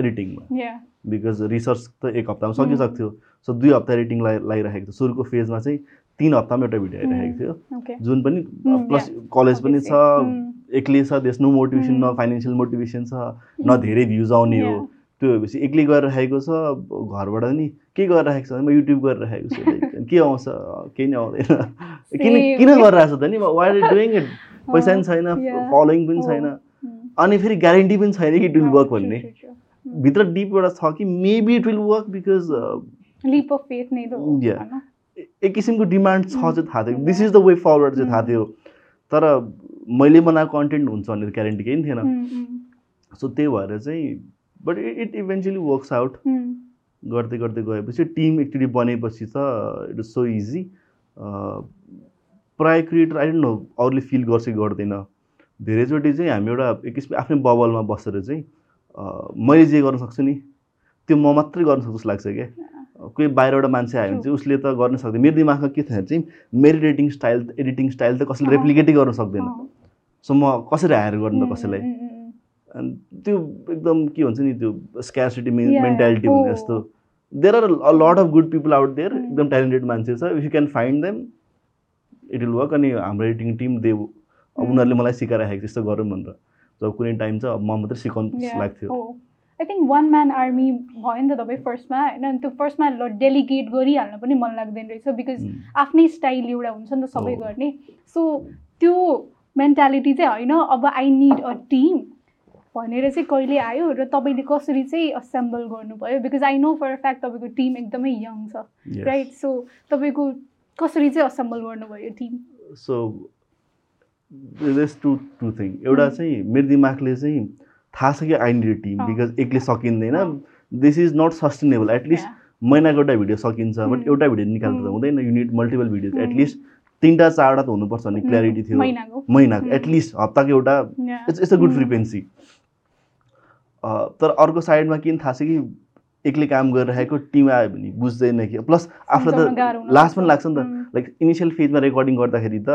एडिटिङमा या बिकज रिसर्च त एक हप्तामा सकिसक्थ्यो। सो दुई हप्ता एडिटिङ लाइ लागिरहेको थियो सुरुको फेजमा चाहिँ तिन हप्तामा एउटा भिडियो आइरहेको थियो। जुन पनि प्लस कलेज पनि छ. एक्लै छ देश नो मोटिभेसन न. फाइनेन्सियल मोटिभेसन छ न धेरै भ्युज आउने हो। त्यो भएपछि एक्लै गरिरहेको छ घरबाट नि के गरिरहेको छ भने म युट्युब गरिरहेको छु। [laughs] के आउँछ केही नै आउँदैन। किन. किन गरिरहेको छ त नि? वाइ डुइङ इट पैसा पनि छैन. फलोइङ पनि Oh. छैन. अनि फेरि ग्यारेन्टी पनि छैन कि इट विल वर्क भन्ने. भित्र डिपबाट छ कि maybe it will work because leap of faith नै? एक किसिमको डिमान्ड छ. चाहिँ थाहा थियो. This is the way forward चाहिँ थाहा. थियो तर मैले बनाएको कन्टेन्ट हुन्छ भन्ने ग्यारेन्टी केही थिएन सो त्यही भएर चाहिँ but it eventually works out. गर्दै गर्दै गएपछि टिम एकचोटि बनेपछि त इट इज सो इजी प्राय क्रिएटर आई डोन्ट नो अरूले फिल गर्छ कि गर्दैन धेरैचोटि चाहिँ हामी एउटा एक किसिमको आफ्नै बबलमा बसेर चाहिँ मैले जे गर्न सक्छु नि त्यो म मात्रै गर्न सक्छु जस्तो लाग्छ क्या कोही बाहिरबाट मान्छे आयो भने चाहिँ उसले त गर्न सक्दैन मेरो दिमागमा के थियो भने चाहिँ मेरो एडिटिङ स्टाइल एडिटिङ स्टाइल त कसैले। रेप्लिकेटै गर्न सक्दैन. सो म कसरी हायर गर्नु त कसैलाई त्यो एकदम के भन्छ नि त्यो स्क्यासिटी Yeah, मेन्टालिटी. हुने जस्तो there are a lot of good people out there. एकदम ट्यालेन्टेड मान्छे छ if you can find them it will work अनि हाम्रो एडिटिङ टिम दे. उनीहरूले मलाई सिकाइराखेको छ, यस्तो गरौँ भनेर जब कुनै टाइम चाहिँ अब म मात्रै सिकाउनु. लाग्थ्यो I think one man army भयो नि त तपाईँ फर्स्टमा होइन अनि त्यो फर्स्टमा ल डेलिगेट गरिहाल्न पनि मन लाग्दैन रहेछ बिकज. आफ्नै स्टाइल एउटा हुन्छ नि त सबै। गर्ने सो त्यो मेन्टालिटी चाहिँ होइन अब आई निड अ टिम भनेर चाहिँ कहिले आयो र तपाईँले कसरी चाहिँ असेम्बल गर्नुभयो because I know for fact तपाईँको टिम एकदमै यङ छ. राइट सो तपाईँको कसरी चाहिँ असेम्बल गर्नुभयो team so to to thing एउटा. चाहिँ मेरो दिमागले चाहिँ थाहा छ कि आई निड टिम। बिकज एक्लै सकिँदैन। This is not sustainable at least महिनाको एउटा भिडियो सकिन्छ बट. एउटा भिडियो निकाल्दा त. हुँदैन युनिट मल्टिपल भिडियो. एटलिस्ट तिनवटा चारवटा त हुनुपर्छ भन्ने क्ल्यारिटी थियो महिनाको. एटलिस्ट हप्ताको एउटा. It's it's a good. Frequency तर अर्को साइडमा किन थाहा छ कि एक्लै काम गरिरहेको टिम आयो भने बुझ्दैन कि प्लस आफूलाई त लास्ट पनि। लाग्छ नि त. लाइक इनिसियल फेजमा रेकर्डिङ गर्दाखेरि त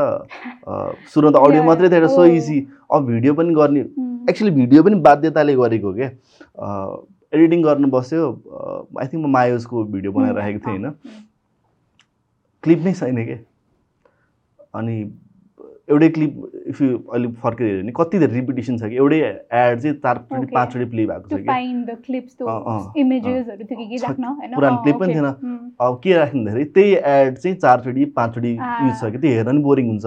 अ, सुरुमा त [laughs] अडियो मात्रै थियो सो. इजी अब भिडियो पनि गर्ने. एक्चुली भिडियो पनि बाध्यताले गरेको क्या एडिटिङ गर्नु बस्यो। आई थिङ्क म मायोजको भिडियो बनाइरहेको थिएँ होइन. क्लिप नै छैन क्या अनि एउटै क्लिप इफ यु अलिक फर्केर हेऱ्यो भने कति धेरै रिपिटेसन छ कि? एउटै एड चाहिँ चारचोटि. पाँचचोटि प्ले भएको छ कि? के राख्न पुरानो clip पनि. थिएन। अब के राख्दाखेरि त्यही एड चाहिँ चारचोटि पाँचचोटि। युज छ कि? त्यो हेर्न पनि बोरिङ हुन्छ।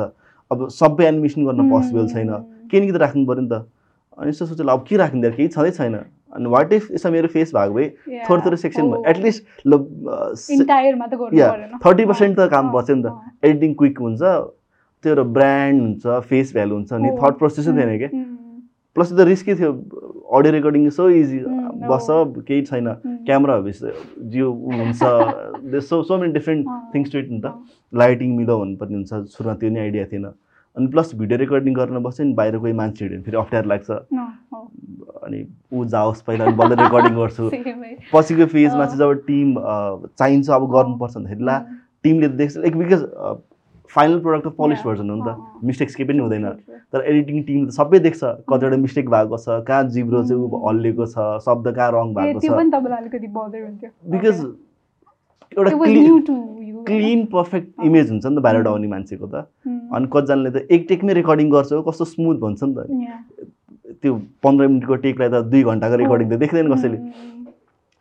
अब सबै एनिमेसन गर्न पोसिबल छैन। उम्, केही न केही त राख्नु पऱ्यो नि त। अनि यस्तो सोचेर अब के राखिदिएर केही छँदै छैन। अनि वाट इफ यसमा मेरो फेस भएको भए. थोरै थोरै सेक्सन भयो. एटलिस्ट Yeah, परेन। 30% त काम अँ, बच्यो नि त। एडिटिङ क्विक हुन्छ त्यो एउटा ब्रान्ड हुन्छ फेस भ्यालु हुन्छ Oh. थट प्रोसेसै थिएन क्या उम्, प्लस त्यो त रिस्कै थियो। Audio recording so easy Mm, बस्छ केही छैन। क्यामेरा भएपछि जियो हुन्छ। So so many different things to it नि त। लाइटिङ मिलाउ भन्नुपर्ने हुन्छ। सुरुमा त्यो नि आइडिया थिएन। अनि प्लस भिडियो रेकर्डिङ गर्न बस्यो नि बाहिर कोही मान्छे हिँड्यो भने फेरि अप्ठ्यारो लाग्छ अनि ऊ जाओस् पहिला अनि बल्ल रेकर्डिङ गर्छु। [laughs] पछिको फेजमा। चाहिँ जब टिम चाहिन्छ अब गर्नुपर्छ भन्दाखेरि ला टिमले देख्छ लाइक बिकज फाइनल प्रोडक्ट त पलिस. भर्जन हो नि त। मिस्टेक्स केही पनि हुँदैन. तर एडिटिङ टिम त सबै देख्छ कतिवटा मिस्टेक भएको छ कहाँ जिब्रो चाहिँ ऊ उम्. हल्लिएको छ शब्द कहाँ रङ भएको छ बिकज. एउटा क्लिन पर्फेक्ट। इमेज हुन्छ नि त बाहिरबाट. आउने मान्छेको त। अनि कतिजनाले त एक टेकमै रेकर्डिङ गर्छ कस्तो स्मुथ भन्छ नि त. त्यो पन्ध्र मिनटको टेकलाई त दुई घन्टाको रेकर्डिङ त देख्दैन कसैले।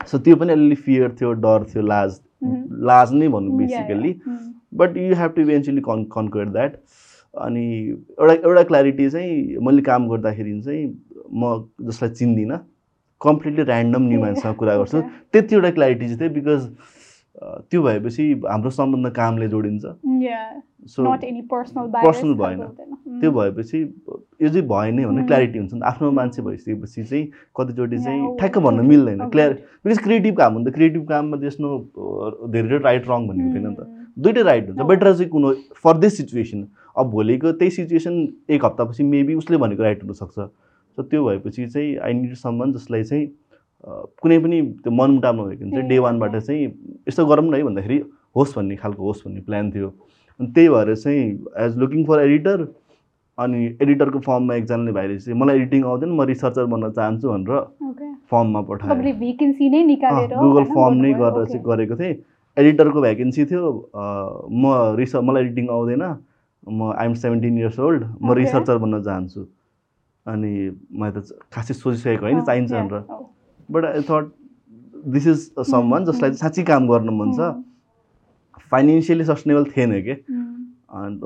सो त्यो पनि अलिअलि फियर थियो डर थियो लाज लाज नै भनौँ um, yeah, basically yeah. Um, but you have to eventually con conquer that अनि एउटा एउटा क्ल्यारिटी चाहिँ मैले काम गर्दाखेरि चाहिँ म जसलाई चिन्दिनँ कम्प्लिटली ऱ्यान्डम न्यू मान्छेसँग कुरा गर्छु. त्यति एउटा क्ल्यारिटी चाहिँ थियो बिकज त्यो भएपछि हाम्रो सम्बन्ध कामले जोडिन्छ सो खालको भएन। त्यो भएपछि यो चाहिँ भएन उम्. क्ल्यारिटी हुन्छ नि त आफ्नो. मान्छे भइसकेपछि चाहिँ कतिचोटि चाहिँ oh, ठ्याक्क भन्न. मिल्दैन. क्लियर बिकज क्रिएटिभ काम हुन्छ क्रिएटिभ काममा त्यसमा धेरै राइट रङ भन्ने हुँदैन नि त उम्, दुइटै राइट हुन्छ। बेटर चाहिँ कुन फर दिस सिचुएसन अब भोलिको त्यही सिचुएसन एक हप्तापछि मेबी उसले भनेको राइट हुनसक्छ सो त्यो भएपछि चाहिँ आई निड सम्बन्ध जसलाई चाहिँ कुनै पनि त्यो मनमुटाव नभएको चाहिँ डे वानबाट। चाहिँ यस्तो गरौँ न है भन्दाखेरि होस् भन्ने खालको होस् भन्ने प्लान थियो अनि त्यही भएर चाहिँ एज लुकिङ फर एडिटर अनि एडिटरको फर्ममा एकजनाले भाइले चाहिँ मलाई एडिटिङ आउँदैन म रिसर्चर बन्न चाहन्छु भनेर. फर्ममा पठाएँ गुगल फर्म नै? गरेर. चाहिँ गरेको थिएँ एडिटरको भ्याकेन्सी थियो म रिस मलाई एडिटिङ आउँदैन म आइएम सेभेन्टिन इयर्स ओल्ड म. रिसर्चर बन्न चाहन्छु अनि मैले त खासै सोचिसकेको होइन चाहिन्छ भनेर oh. But I thought this is someone जसलाई. चाहिँ साँच्चै काम गर्नु मन छ फाइनेन्सियली सस्टेनेबल थिएन कि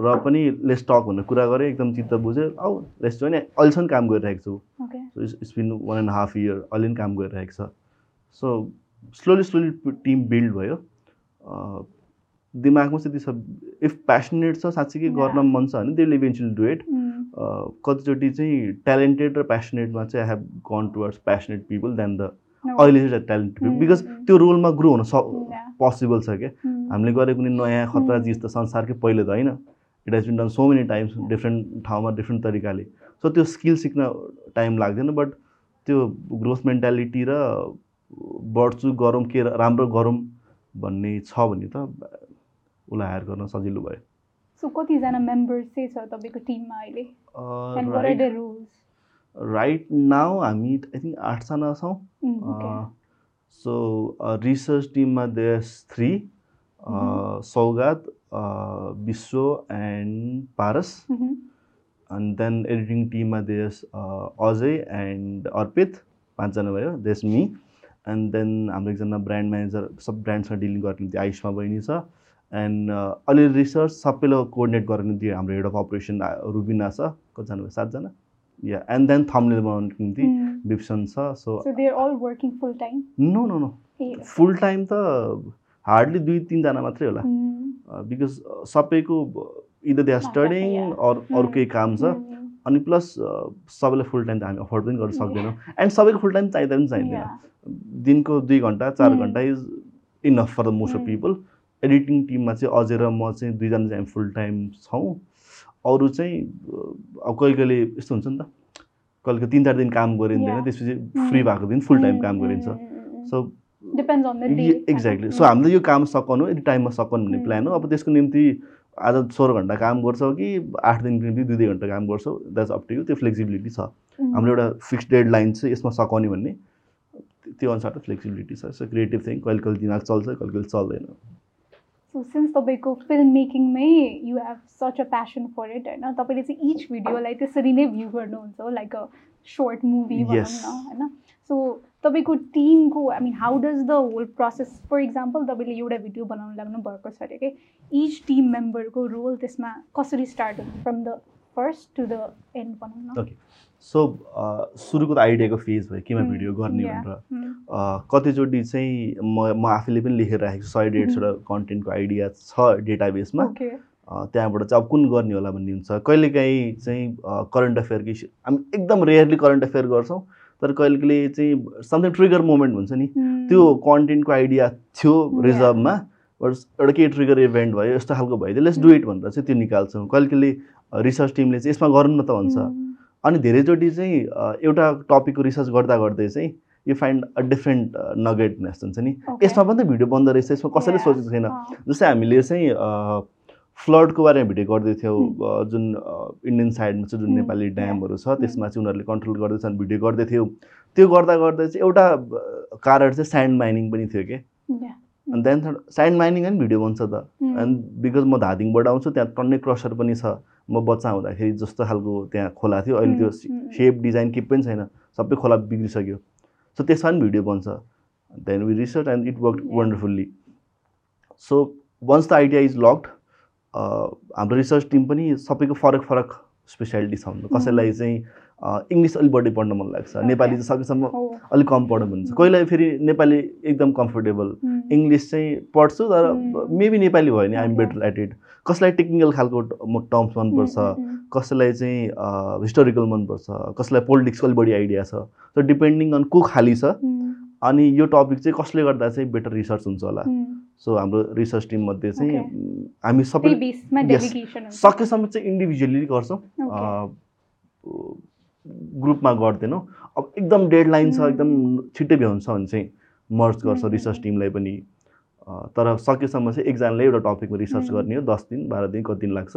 र पनि लेस टक भनेर कुरा गरेँ एकदम चित्त बुझ्यो औ लेस होइन अहिलेसम्म काम गरिरहेको छु. So it's been one and half year अहिले पनि काम गरिरहेको छ so slowly slowly team build भयो. दिमागमा चाहिँ त्यो छ इफ प्यासनेट छ साँच्चीकै गर्न. मन छ भने त्यसले इभेन्चुली डु इट कतिचोटि चाहिँ ट्यालेन्टेड र प्यासनेटमा चाहिँ I have gone towards passionate people than the. अहिले चाहिँ Mm, बिकज. त्यो रोलमा ग्रो हुन स. पोसिबल छ क्या उम्, हामीले गरेको कुनै नयाँ खतरा Mm. चिज त संसारकै पहिले त होइन it has been done so many times different ठाउँमा डिफ्रेन्ट तरिकाले सो त्यो स्किल सिक्न टाइम लाग्दैन बट त्यो ग्रोथ मेन्टालिटी र बढ्छु गरौँ के राम्रो गरौँ भन्ने छ भने त उसलाई हायर गर्न सजिलो भयो So कतिजना मेम्बर्स चाहिँ छ तपाईँको टिममा अहिले एन्ड राइट? राइट नाउ हामी आई थिङ्क आठजना छौँ. सो रिसर्च टिममा there's three. Saugat uh, Bishwa and Paras editing team ma there's uh, Ajay and Arpit पाँचजना भयो there's me and then हाम्रो एकजना ब्रान्ड म्यानेजर सब ब्रान्डसँग डिलिङ गर्ने आयुषमा बहिनी छ एन्ड अलिअलि रिसर्च सबैलाई कोअर्डिनेट गर्ने निम्ति हाम्रो हेड अफ अपरेसन रुबिना छ कतिजना भयो सातजना या एन्ड देन थम्नेल बनाउनुको निम्ति Mm. विप्सन छ so. No no no full time त हार्डली दुई तिनजना मात्रै होला बिकज सबैको इदर दे आर स्टडिङ. अरू अरू. केही काम छ mm, अनि प्लस सबैलाई फुल टाइम त हामी अफोर्ड पनि गर्न सक्दैनौँ एन्ड सबैको फुल टाइम चाहिँदा पनि चाहिँदैन. दिनको दुई घन्टा चार. घन्टा is enough for the most of. People editing टिममा चाहिँ अझै र म चाहिँ दुईजना चाहिँ फुल टाइम छौँ अरू चाहिँ अब कहिले कहिले यस्तो हुन्छ नि त कहिले कहिले तिन चार दिन काम गरिँदैन. त्यसपछि Mm. फ्री भएको दिन फुल टाइम Mm, काम mm, गरिन्छ mm, mm, mm. So. Exactly? So हामीले यो काम सकाउनु यति टाइममा सकाउनु भन्ने Mm. प्लान हो अब त्यसको निम्ति आज सोह्र घन्टा काम गर्छौ कि आठ दिनको निम्ति दुई दुई घन्टा काम गर्छौ द्याट्स अप टु यु त्यो फ्लेक्सिबिलिटी छ Mm. हाम्रो एउटा फिक्स डेड लाइन चाहिँ यसमा सकाउने भन्ने त्यो अनुसार त फ्लेक्सिबिलिटी छ सो क्रिएटिभ थिङ कहिले कहिले दिमाग चल्छ कहिले कहिले चल्दैन सो सिन्स तपाईँको film मेकिङमै you have such a passion for it होइन तपाईँले चाहिँ इच भिडियोलाई त्यसरी नै भ्यू गर्नुहुन्छ लाइक अ सर्ट मुभी भनौँ. न होइन। सो तपाईँको टिमको I mean how does the whole process for example तपाईँले एउटा भिडियो बनाउनु लाग्नु भएको छ अरे कि इच टिम मेम्बरको रोल त्यसमा कसरी स्टार्ट हुन्छ from the first to the end भनौँ न। ओके सो सुरुको त आइडियाको फेज भयो केमा भिडियो गर्ने yeah. भनेर। Mm, अ, कतिचोटि चाहिँ म म आफैले पनि लेखेर राखेको छु। सय डेढसवटा कन्टेन्टको आइडिया छ डेटाबेसमा त्यहाँबाट चाहिँ अब कुन गर्ने होला भन्ने हुन्छ। कहिलेकाहीँ चाहिँ करेन्ट अफेयरकै इस्यु हामी एकदम रेयरली करेन्ट अफेयर गर्छौँ। तर कहिले कहिले चाहिँ समथिङ ट्रिगर मोमेन्ट हुन्छ नि। Mm, त्यो कन्टेन्टको आइडिया थियो. रिजर्भमा बट एउटा केही ट्रिगर इभेन्ट भयो यस्तो खालको भइदियो। लेट्स डु इट भनेर चाहिँ त्यो निकाल्छौँ। कहिले कहिले रिसर्च टिमले चाहिँ यसमा गरौँ न त भन्छ. अनि धेरैचोटि चाहिँ एउटा टपिकको रिसर्च गर्दा गर्दै चाहिँ यु फाइन्ड अ डिफ्रेन्ट नगेटनेस हुन्छ नि. यसमा पनि त भिडियो बन्दो रहेछ यसमा कसैले. सोचेको छैन जस्तै हामीले चाहिँ फ्लडको बारेमा भिडियो गर्दै थियौँ. अ, जुन इन्डियन साइडमा चाहिँ जुन. नेपाली ड्यामहरू छ. त्यसमा चाहिँ उनीहरूले कन्ट्रोल गर्दैछन् भिडियो गर्दै थियौँ त्यो गर्दा गर्दै चाहिँ एउटा कारण चाहिँ स्यान्ड माइनिङ पनि थियो कि. अनि त्यहाँदेखि स्यान्ड माइनिङ अनि भिडियो बन्छ त. एन्ड बिकज म धादिङबाट आउँछु त्यहाँ टन्नै क्रसर पनि छ म बच्चा हुँदाखेरि जस्तो खालको त्यहाँ खोला थियो। अहिले त्यो. सेप डिजाइन के पनि छैन। सबै खोला बिग्रिसक्यो। सो त्यसमा पनि भिडियो बन्छ। Then we research and it work. Wonderfully so once the idea is locked हाम्रो रिसर्च टिम पनि सबैको फरक फरक स्पेसियालिटी छ कसैलाई चाहिँ इङ्ग्लिस अलिक बढी पढ्न मन लाग्छ. नेपाली चाहिँ सकेसम्म. अलिक कम पढौँ भन्छ Mm. कोहीलाई फेरि नेपाली एकदम कम्फोर्टेबल Mm. इङ्ग्लिस चाहिँ पढ्छु तर Mm. मेबी नेपाली भयो भने आइएम. बेटर एट इट कसैलाई टेक्निकल खालको टर्म्स मनपर्छ Mm, mm, mm. कसैलाई चाहिँ हिस्टोरिकल मनपर्छ कसैलाई पोलिटिक्सको अलिक बढी आइडिया छ सो डिपेन्डिङ अन को खाली छ Mm. अनि यो टपिक चाहिँ कसले गर्दा चाहिँ बेटर रिसर्च हुन्छ होला Mm. सो हाम्रो रिसर्च टिममध्ये चाहिँ हामी सबै सकेसम्म चाहिँ इन्डिभिजुअली गर्छौँ. ग्रुपमा गर्दैनौँ अब एकदम डेडलाइन छ Mm. एकदम छिट्टै भ्याउँछ भने चाहिँ मर्ज गर्छ. रिसर्च टिमलाई पनि तर सकेसम्म चाहिँ एकजनाले एउटा टपिकमा रिसर्च. गर्ने हो दस दिन बाह्र दिन कति दिन लाग्छ.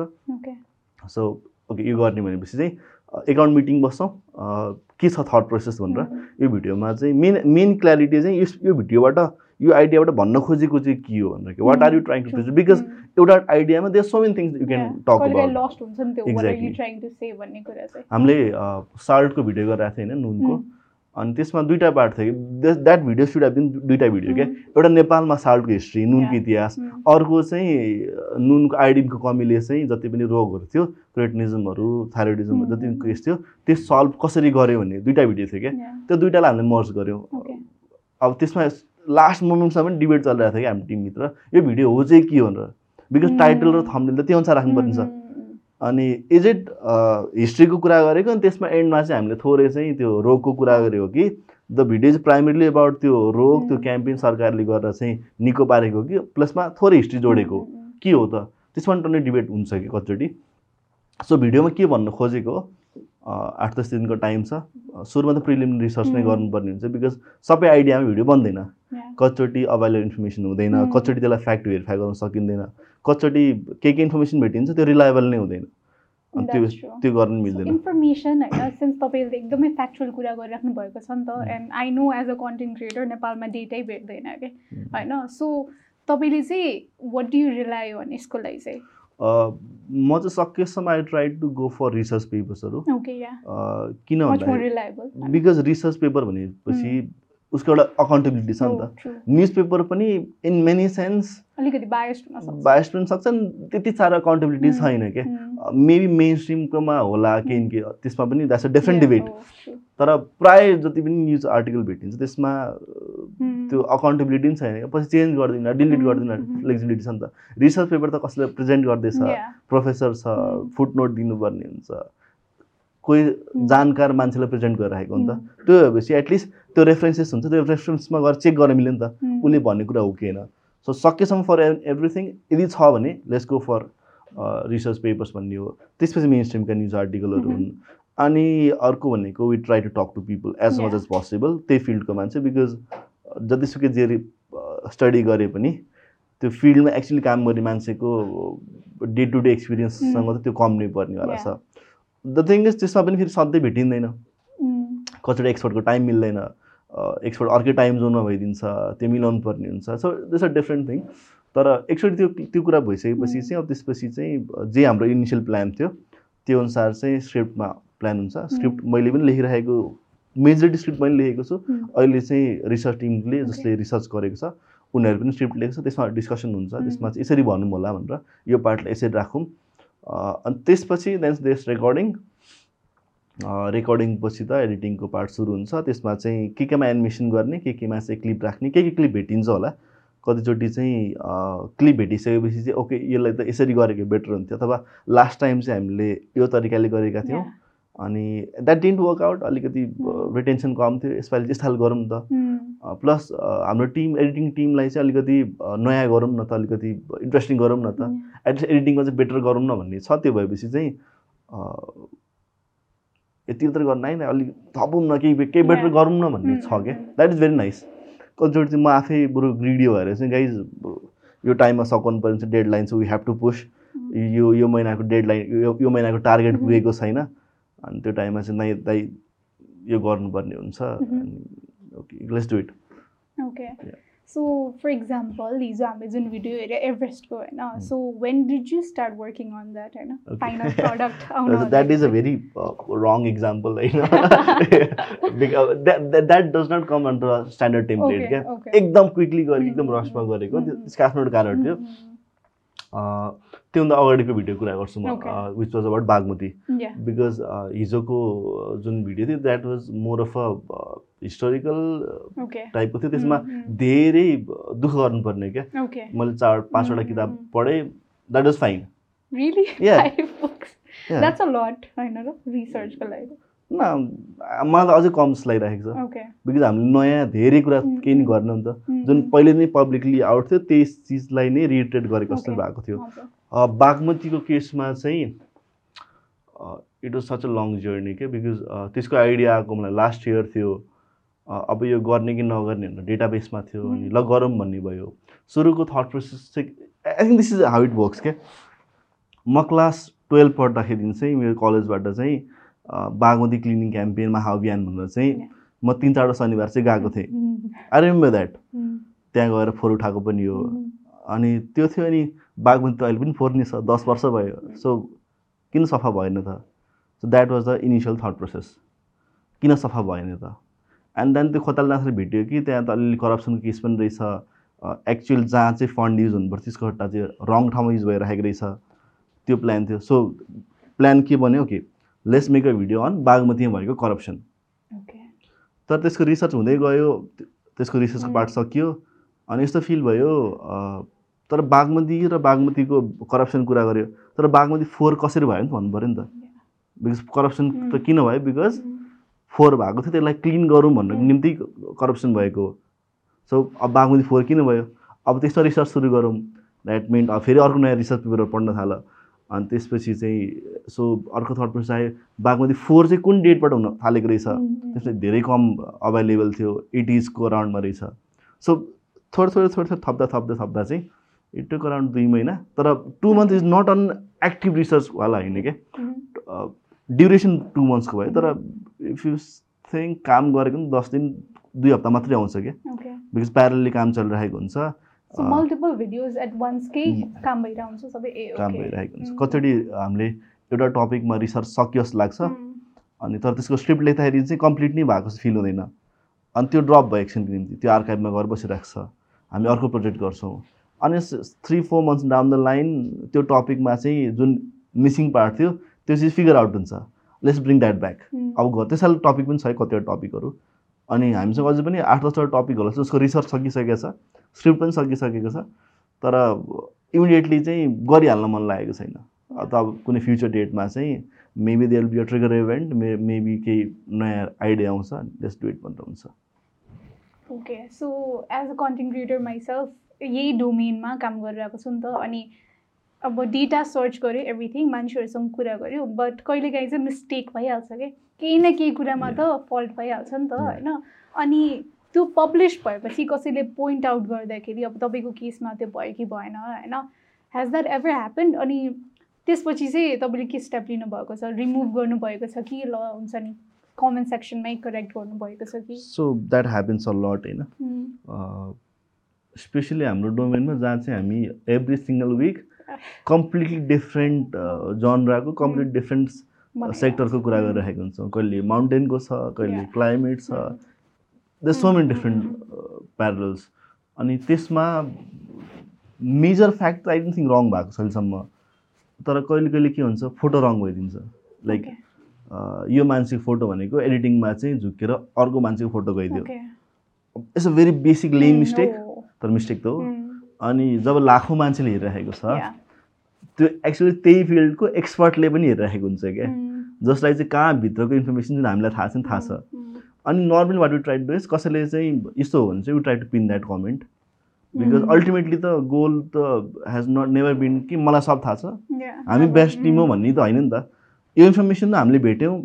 सो ओके यो गर्ने भनेपछि चाहिँ एकाउन्ट मिटिङ बस्छौँ के छ थट प्रोसेस भनेर. यो भिडियोमा चाहिँ मेन मेन क्ल्यारिटी चाहिँ यस यो भिडियोबाट यो आइडियाबाट भन्न खोजेको चाहिँ के हो भनेर what are you trying to True. Because. एउटा आइडियामा there so many things you can. Talk about हामीले साल्टको भिडियो गरिरहेको थियो होइन नुनको Mm. अनि त्यसमा दुइटा पार्ट थियो कि that video should have been दुइटा भिडियो क्या. एउटा नेपालमा साल्टको हिस्ट्री नुनको. इतिहास Mm. अर्को चाहिँ नुनको आयोडिनको कमीले चाहिँ जति पनि रोगहरू थियो क्रेटनिजमहरू थाइरोइडिजम Mm. जति पनि केस थियो त्यो सल्भ कसरी गऱ्यो भन्ने दुइटा भिडियो थियो क्या. त्यो दुइटालाई हामीले मर्ज गऱ्यौँ. अब त्यसमा लास्ट मोमेन्टसम्म पनि डिबेट चलिरहेको थियो कि हाम्रो टिमभित्र यो भिडियो हो चाहिँ के भनेर। बिकज. टाइटल र थम्बनेल त त्यो अनुसार राख्नुपर्ने छ. अनि इज इट हिस्ट्रीको कुरा गरेको? अनि त्यसमा एन्डमा चाहिँ हामीले थोरै चाहिँ त्यो रोगको कुरा गरेको कि? The video is primarily about त्यो रोग त्यो. क्याम्पेन सरकारले गरेर चाहिँ निको पारेको कि? प्लसमा थोरै हिस्ट्री जोडेको. के हो त? त्यसमा पनि टन्नै डिबेट हुन्छ कि कतिचोटि? सो भिडियोमा के भन्नु खोजेको? हो आठ दस दिनको टाइम छ। सुरुमा त प्रिलिमिनरी रिसर्च नै. गर्नुपर्ने हुन्छ। बिकज सबै आइडियामा भिडियो बन्दैन। कतिचोटि अभाइलेबल इन्फर्मेसन हुँदैन. कतिचोटि त्यसलाई फ्याक्ट भेरिफाई गर्न सकिँदैन कतिचोटि के के इन्फर्मेसन भेटिन्छ त्यो रिलायबल नै हुँदैन अनि त्यो. त्यो गर्नु मिल्दैन इन्फर्मेसन होइन सिन्स तपाईँले एकदमै फ्याक्चुअल कुरा गरिराख्नु भएको छ नि त. And I know as a content creator नेपालमा डेटै भेट्दैन कि. होइन सो तपाईँले चाहिँ what do you rely on यसको लागि चाहिँ म चाहिँ सकेसम्म I try to go for research पेपर्सहरू किन रिलायबल बिकज रिसर्च पेपर भनेपछि उसको एउटा अकाउन्टेबिलिटी छ नि Oh, त न्युज पेपर पनि इन मेनी सेन्स अलिकति बायस्ड पनि सक्छ नि त्यति साह्रो अकाउन्टेबिलिटी Mm. छैन क्या. मेबी मेन स्ट्रिमकोमा होला केही न केही त्यसमा पनि that's a different debate oh. तर प्राय जति पनि न्युज आर्टिकल भेटिन्छ त्यसमा Mm. त्यो अकाउन्टेबिलिटी पनि छैन पछि चेन्ज गरिदिन डिलिट गरिदिन. फ्लेक्सिबिलिटी छ नि त रिसर्च पेपर त कसले प्रेजेन्ट गर्दैछ. प्रोफेसर छ. फुट नोट दिनुपर्ने हुन्छ कोही. जानकार मान्छेलाई प्रेजेन्ट गरेर राखेको नि. त त्यो भएपछि एटलिस्ट त्यो रेफरेन्सेस हुन्छ त्यो रेफरेन्समा गएर चेक गर्न मिल्यो नि त. उसले भन्ने कुरा हो कि होइन सो सकेसम्म फर एभ्रिथिङ यदि छ भने let's go for research papers भन्ने हो त्यसपछि मेन स्ट्रिमका न्युज आर्टिकलहरू हुन् अनि अर्को भनेको we try to talk to people as much. As possible त्यही फिल्डको मान्छे बिकज जतिसुकै जे स्टडी गरे पनि त्यो फिल्डमा एक्चुली काम गर्ने मान्छेको डे टु डे एक्सपिरियन्ससँग त त्यो कम नै पर्नेवाला. छ द थिङ इज त्यसमा पनि फेरि सधैँ भेटिँदैन. कतिवटा एक्सपर्टको टाइम मिल्दैन एक्सपर्ट अर्कै टाइम जोनमा भइदिन्छ त्यो मिलाउनु पर्ने हुन्छ so this a different thing तर एकचोटि त्यो त्यो कुरा भइसकेपछि. चाहिँ अब त्यसपछि चाहिँ जे हाम्रो इनिसियल प्लान थियो त्यो अनुसार चाहिँ स्क्रिप्टमा प्लान हुन्छ स्क्रिप्ट मैले पनि लेखिरहेको मेजोरिटी स्क्रिप्ट मैले लेखेको छु Mm. अहिले चाहिँ रिसर्च टिमले. जसले रिसर्च गरेको छ उनीहरू पनि स्क्रिप्ट लेखेको छ त्यसमा डिस्कसन हुन्छ. त्यसमा चाहिँ यसरी भनौँ होला भनेर यो पार्टलाई यसरी राखौँ अनि त्यसपछि देन्स देस रेकर्डिङ रेकर्डिङ पछि त एडिटिङको पार्ट सुरु हुन्छ त्यसमा चाहिँ के केमा एनिमेसन गर्ने के केमा चाहिँ क्लिप राख्ने के के क्लिप भेटिन्छ होला कतिचोटि चाहिँ क्लिप भेटिसकेपछि चाहिँ ओके यसलाई त यसरी गरेको बेटर हुन्थ्यो अथवा लास्ट टाइम चाहिँ हामीले यो तरिकाले गरेका थियौँ. अनि द्याट डिन्ट वर्क आउट अलिकति. रिटेन्सन कम थियो यसपालि त्यस्तो खालको गरौँ त Mm. प्लस हाम्रो टिम एडिटिङ टिमलाई चाहिँ अलिकति नयाँ गरौँ न त अलिकति इन्ट्रेस्टिङ गरौँ न त। एटलिस्ट एडिटिङमा चाहिँ बेटर गरौँ न भन्ने छ। त्यो भएपछि चाहिँ यति मात्रै गर्न होइन। अलिक थपौँ न केही केही बेटर. गरौँ न भन्ने छ क्या. द्याट इज भेरी नाइस कतिचोटि चाहिँ म आफै बरु ग्रिडियो भएर चाहिँ गाइज यो टाइममा सकाउनु पर्ने चाहिँ डेड लाइन छ वी हेभ टु पुस यो यो महिनाको डेडलाइन यो यो महिनाको टार्गेट. पुगेको छैन। अनि त्यो टाइममा चाहिँ नै दाइ यो गर्नुपर्ने हुन्छ. अनि okay let's do it okay Yeah. So for example हिजो हामीले जुन भिडियो हेऱ्यो एभरेस्टको होइन Hmm. So when did you start working on that होइन Okay. फाइनल प्रडक्ट आउनु that is a very wrong example होइन that does not come under standard template क्या ओके एकदम क्विकली गरेको एकदम. रसमा गरेको. त्यसको आफ्नो एउटा कारण थियो त्योभन्दा अगाडिको भिडियो कुरा गर्छु म. Which was about Bagmati because हिजोको जुन भिडियो थियो that was more of a historical टाइपको थियो। त्यसमा Mhm. धेरै दुःख गर्नुपर्ने क्या मैले चार पाँचवटा Mhm. किताब पढेँ द्याट वाज फाइन रियली रिसर्चको लागि। मलाई त अझै कम जस्तो लागिरहेको छ बिकज हामीले नयाँ धेरै कुरा. केही नि गर्न नि त। जुन पहिले नै पब्लिकली आउट थियो त्यस चिजलाई नै रिट्रेट गरेको जस्तो. भएको थियो। बागमतीको केसमा चाहिँ it was such a long journey क्या बिकज त्यसको आइडिया आएको मलाई लास्ट इयर थियो। अब यो गर्ने कि नगर्ने भनेर डेटाबेसमा थियो अनि. ल गरौँ भन्ने भयो। सुरुको थट प्रोसेस चाहिँ I think this is how it works क्या म क्लास टुवेल्भ पढ्दाखेरि चाहिँ मेरो कलेजबाट चाहिँ बागमती क्लिनिङ क्याम्पेन महाअभियान भनेर चाहिँ. म तिन चारवटा शनिबार चाहिँ गएको थिएँ। आई रिमेम्बर द्याट त्यहाँ गएर फोहोर उठाएको पनि हो। Mm. अनि त्यो थियो अनि बागमती त अहिले पनि फोहोर नै छ दस वर्ष भयो। सो किन सफा भएन त? So that was the initial thought process किन सफा भएन त? एन्ड देन त्यो खोताल्दाखेरि भेट्यो कि त्यहाँ त अलिअलि करप्सनको केस पनि रहेछ। एक्चुअल जहाँ चाहिँ फन्ड युज हुनुपर्छ त्यसको हट्टा चाहिँ रङ ठाउँमा युज भइरहेको रहेछ। त्यो प्लान थियो। सो प्लान के भन्यो कि let's make a video on बागमतीमा भएको करप्सन. तर त्यसको रिसर्च हुँदै गयो त्यो- त्यसको रिसर्चको Mm. पार्ट सकियो अनि यस्तो फिल भयो तर बागमती र बागमतीको करप्सन कुरा गर्यो तर बागमती फोहोर कसरी भयो नि त भन्नु पऱ्यो नि त बिकज करप्सन त Mm. किन भयो बिकज Mm. फोहोर भएको थियो त्यसलाई क्लिन गरौँ भन्नको. निम्ति करप्सन भएको हो सो अब बागमती फोहोर किन भयो अब त्यस्तो रिसर्च सुरु गरौँ द्याट मिन अब फेरि अर्को नयाँ रिसर्च पेपरहरू पढ्न थाल अनि त्यसपछि चाहिँ सो अर्को थर्ड प्रोसेस आयो बागमती फोहोर चाहिँ कुन डेटबाट हुन थालेको रहेछ. त्यसमा धेरै कम अभाइलेबल थियो। एटिजको अराउन्डमा रहेछ। सो थोरै थोरै थोरै थोरै थप्दा थप्दा थप्दा चाहिँ इट टुक अराउन्ड दुई महिना तर two month is not on active रिसर्चवाला होइन क्या. ड्युरेसन टु मन्थ्सको भयो। तर इफ यु थिङ्क काम गरेको पनि दस दिन दुई हप्ता मात्रै आउँछ क्या. बिकज प्यारलली काम चलिरहेको हुन्छ। So अँ, multiple videos at once कै Mm. काम भइरहेको हुन्छ सबै ए काम. भइरहेको हुन्छ. कतिचोटि हामीले एउटा टपिकमा रिसर्च सक्यो जस्तो लाग्छ Mm. अनि तर त्यसको स्क्रिप्ट लेख्दाखेरि चाहिँ कम्प्लिट नै भएको फिल हुँदैन अनि त्यो ड्रप भयो एकछिनको निम्ति त्यो आर्काइभमा गएर बसिरहेको छ हामी अर्को प्रोजेक्ट गर्छौँ अनि three four months down the line त्यो टपिकमा चाहिँ जुन मिसिङ पार्ट थियो त्यो चिज फिगर आउट हुन्छ लेट्स ब्रिङ द्याट ब्याक. अब घर त्यसैले टपिक पनि छ है कतिवटा टपिकहरू अनि हामीसँग अझै पनि आठ दसवटा टपिकहरू छ जसको रिसर्च सकिसकेको छ स्क्रिप्ट पनि सकिसकेको छ तर इमिडिएटली चाहिँ गरिहाल्न मन लागेको छैन। अथवा अब कुनै फ्युचर डेटमा चाहिँ maybe they will be a trigger event may maybe केही नयाँ आइडिया आउँछ डु इट भनेर हुन्छ। Okay so as a content creator myself यही डोमेनमा काम गरिरहेको छु नि त अनि अब डेटा सर्च गऱ्यो एभ्रिथिङ मान्छेहरूसँग कुरा गऱ्यो बट कहिलेकाहीँ चाहिँ मिस्टेक भइहाल्छ क्या केही न केही कुरामा त फल्ट भइहाल्छ नि त. होइन? अनि त्यो पब्लिस भएपछि कसैले पोइन्ट आउट गर्दाखेरि अब तपाईँको केसमा त्यो भयो कि भएन होइन? हेज द्याट एभर ह्यापन अनि त्यसपछि चाहिँ तपाईँले के स्टेप लिनुभएको छ? रिमुभ गर्नुभएको छ कि? ल हुन्छ नि कमेन्ट सेक्सनमै करेक्ट गर्नुभएको छ कि? So that happens a lot होइन. स्पेसली हाम्रो डोमेनमा जहाँ चाहिँ हामी every single week completely different जनराको complete different सेक्टरको कुरा. गरिरहेको हुन्छौँ कहिले माउन्टेनको छ कहिले. क्लाइमेट छ. The so many different parallels अनि त्यसमा major fact I don't think wrong भएको छ अहिलेसम्म तर कहिले कहिले के हुन्छ फोटो रङ भइदिन्छ लाइक. यो मान्छेको फोटो भनेको एडिटिङमा चाहिँ झुकेर अर्को मान्छेको photo गइदियो. It's a very basic lame mistake. तर मिस्टेक त हो Mm. अनि जब लाखौँ मान्छेले हेरिरहेको छ. त्यो एक्चुअली त्यही फिल्डको एक्सपर्टले पनि हेरिरहेको हुन्छ क्या Mm. जसलाई चाहिँ कहाँ भित्रको इन्फर्मेसन जुन हामीलाई थाहा छ नि थाहा छ Mm. अनि normally what you try do is कसैले चाहिँ यस्तो हो भने चाहिँ you try to pin that comment because. Ultimately त गोल त हेज नट नेभर बिन कि मलाई सब थाहा छ. हामी बेस्ट टिम हो mm. भन्ने त होइन नि त यो इन्फर्मेसन हामीले भेट्यौँ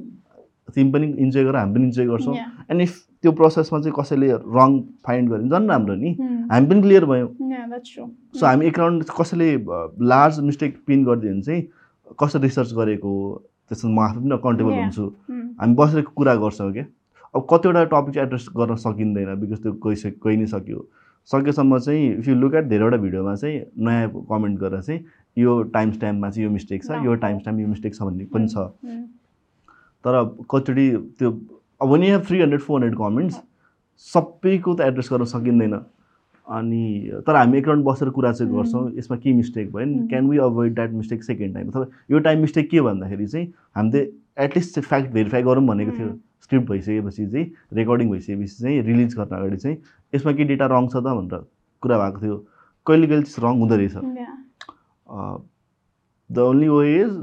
तिमी पनि इन्जोय गर हामी पनि इन्जोय गर्छौँ. एन्ड इफ त्यो प्रोसेसमा चाहिँ कसैले रङ फाइन्ड गर्यो झन् राम्रो नि. हामी पनि क्लियर भयौँ. सो हामी एक राउन्ड कसैले लार्ज मिस्टेक पिन गरिदियो भने चाहिँ कसरी रिसर्च गरेको त्यसमा म आफै पनि अकाउन्टेबल. हुन्छु. हामी बसेर कुरा गर्छौँ क्या अब कतिवटा टपिक चाहिँ एड्रेस गर्न सकिँदैन बिकज त्यो गइसक्यो गइ नै सक्यो सकेसम्म चाहिँ इफ यु लुक एट धेरैवटा भिडियोमा चाहिँ नयाँ कमेन्ट गरेर चाहिँ यो टाइम स्ट्याम्पमा चाहिँ यो मिस्टेक छ। यो टाइम स्ट्याम्प यो मिस्टेक छ भन्ने पनि छ. तर कतिचोटि त्यो अब when you have three hundred four hundred comments सबैको त एड्रेस गर्न सकिँदैन अनि तर हामी एक राउन्ड बसेर कुरा चाहिँ. गर्छौँ यसमा के मिस्टेक भयो नि. Can we avoid that mistake second time अथवा यो टाइम मिस्टेक के भन्दाखेरि चाहिँ हामीले एटलिस्ट फ्याक्ट भेरिफाई गरौँ भनेको थियो. स्क्रिप्ट भइसकेपछि चाहिँ रेकर्डिङ भइसकेपछि चाहिँ रिलिज गर्न अगाडि चाहिँ यसमा के डेटा रङ छ त भनेर कुरा भएको थियो कहिले कहिले चाहिँ रङ हुँदो रहेछ. The only way is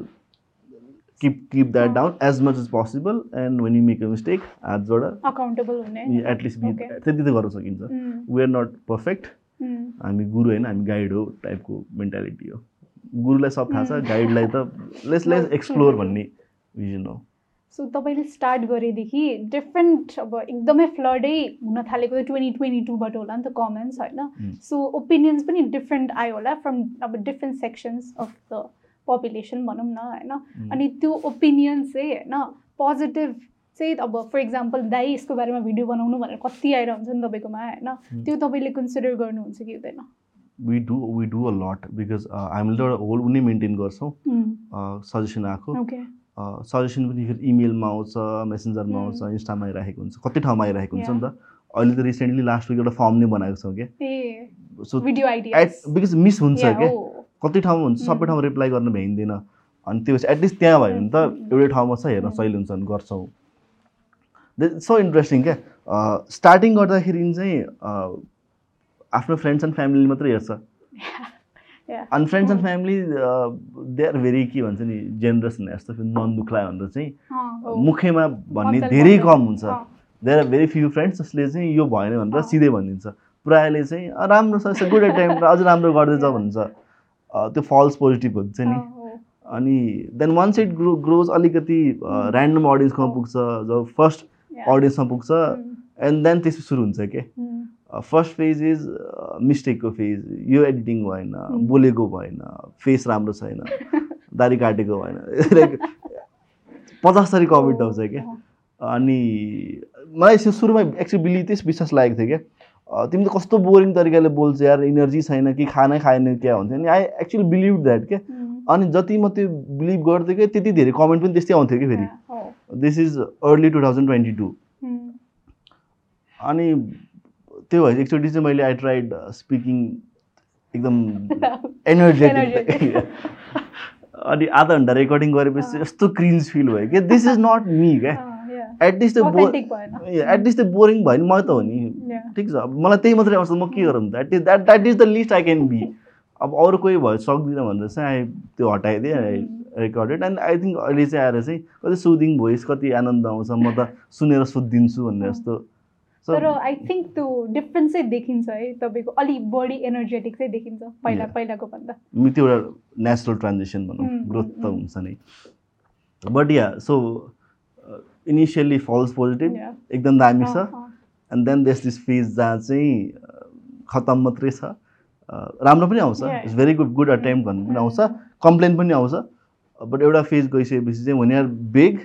keep keep that down as much as possible and when you make a mistake हात जोड Accountable हुने. At least. त्यति त गर्न सकिन्छ. We are not perfect. हामी गुरु होइन हामी गाइड हो टाइपको मेन्टालिटी हो गुरुलाई सब थाहा छ गाइडलाई त लेस लेस एक्सप्लोर भन्ने भिजन हो सो तपाईँले स्टार्ट गरेदेखि डिफ्रेन्ट अब एकदमै फ्लडै हुन थालेको ट्वेन्टी ट्वेन्टी टूबाट होला नि त कमेन्ट्स होइन. सो ओपिनियन्स पनि डिफ्रेन्ट आयो होला फ्रम अब different sections of the population भनौँ न होइन. अनि त्यो ओपिनियन चाहिँ होइन पोजिटिभ चाहिँ अब फर इक्जाम्पल दाइ यसको बारेमा भिडियो बनाउनु भनेर कति आएर हुन्छ नि तपाईँकोमा होइन. त्यो तपाईँले कन्सिडर गर्नुहुन्छ कि हुँदैन? We do we do a lot because हामीले त एउटा होल उनी मेन्टेन गर्छौँ. सजेसन आएको। सजेसन पनि फेरि इमेलमा आउँछ मेसेन्जरमा. आउँछ इन्स्टामा आइरहेको हुन्छ कति ठाउँमा आइरहेको हुन्छ नि त। अहिले त रिसेन्टली लास्ट विक एउटा फर्म नै बनाएको छौँ क्या सो बिकज मिस हुन्छ क्या कति ठाउँमा हुन्छ सबै. ठाउँमा रिप्लाई गर्न भ्याइँदैन अनि त्यो एटलिस्ट त्यहाँ भयो भने त. एउटै ठाउँमा छ हेर्न. सहिले हुन्छ भने गर्छौँ सो इन्ट्रेस्टिङ क्या स्टार्टिङ गर्दाखेरि चाहिँ आफ्नो फ्रेन्ड्स एन्ड फ्यामिली मात्रै हेर्छ. अनि friends and. Family they are very के भन्छ नि जेनरस हुने जस्तो फेरि मन दुख्ला भनेर चाहिँ हो। मुखैमा भन्ने धेरै। कम हुन्छ there are very few friends जसले चाहिँ यो भएन भनेर। सिधै भनिदिन्छ प्रायःले चाहिँ "अँ, राम्रो छ गुड टाइम अझ राम्रो गर्दैछ Yeah. भन्छ त्यो फल्स पोजिटिभ हुन्छ नि। अनि then once it grow grows अलिकति. ऱ्यान्डम अडियन्समा. पुग्छ जब फर्स्ट. अडियन्समा पुग्छ एन्ड देन त्यसपछि सुरु हुन्छ के फर्स्ट फेज इज मिस्टेकको फेज यो एडिटिङ भएन. बोलेको भएन फेस राम्रो छैन [laughs] दारी काटेको भएन [laughs] लाइक पचास थरी कमेन्ट आउँछ क्या अनि मलाई यसो सुरुमा एक्चुली बिली त्यस विश्वास लागेको थियो क्या तिमी त कस्तो बोरिङ तरिकाले बोल्छ यार इनर्जी छैन कि खानै खाएन क्या हुन्थ्यो अनि आई एक्चुली बिलिभ द्याट क्या mm, अनि जति म त्यो बिलिभ गर्थेँ क्या त्यति धेरै कमेन्ट पनि त्यस्तै आउँथ्यो कि फेरि। This is early two thousand twenty two अनि त्यो भएपछि एकचोटि चाहिँ मैले आई ट्राइड स्पिकिङ एकदम [laughs] एनर्जेटिक. [laughs] अनि आधा घन्टा रेकर्डिङ गरेपछि। यस्तो क्रिन्ज फिल भयो कि दिस इज नट मी क्या. एटलिस्ट त्यो बोर। एटलिस्ट त्यो बोरिङ भयो नि म त हो नि. ठिक छ। अब मलाई त्यही मात्रै आउँछ म के गरौँ that is that that is the list I can be अब अरू कोही भयो सक्दिनँ भनेर चाहिँ आई त्यो हटाइदिएँ रेकर्डेड एन्ड आई थिङ्क अहिले चाहिँ आएर चाहिँ कति सुदिङ भोइस कति आनन्द आउँछ म त सुनेर सुत्दिन्छु भन्ने जस्तो। So, तर आई थिङ्क त्यो डिफ्रेन्स चाहिँ देखिन्छ है तपाईँको अलिक बढी एनर्जेटिक चाहिँ देखिन्छ पहिला. पहिलाको भन्दा। त्यो एउटा नेचुरल ट्रान्जेक्सन भनौँ Mm, ग्रोथ mm, त mm. हुन्छ नै। But yeah so initially false positive. एकदम दामी छ and then these this phase जहाँ चाहिँ खतम मात्रै छ राम्रो पनि आउँछ. It's very good good attempt भन्नु पनि Mm. आउँछ कम्प्लेन पनि आउँछ बट एउटा फेज गइसकेपछि चाहिँ one are big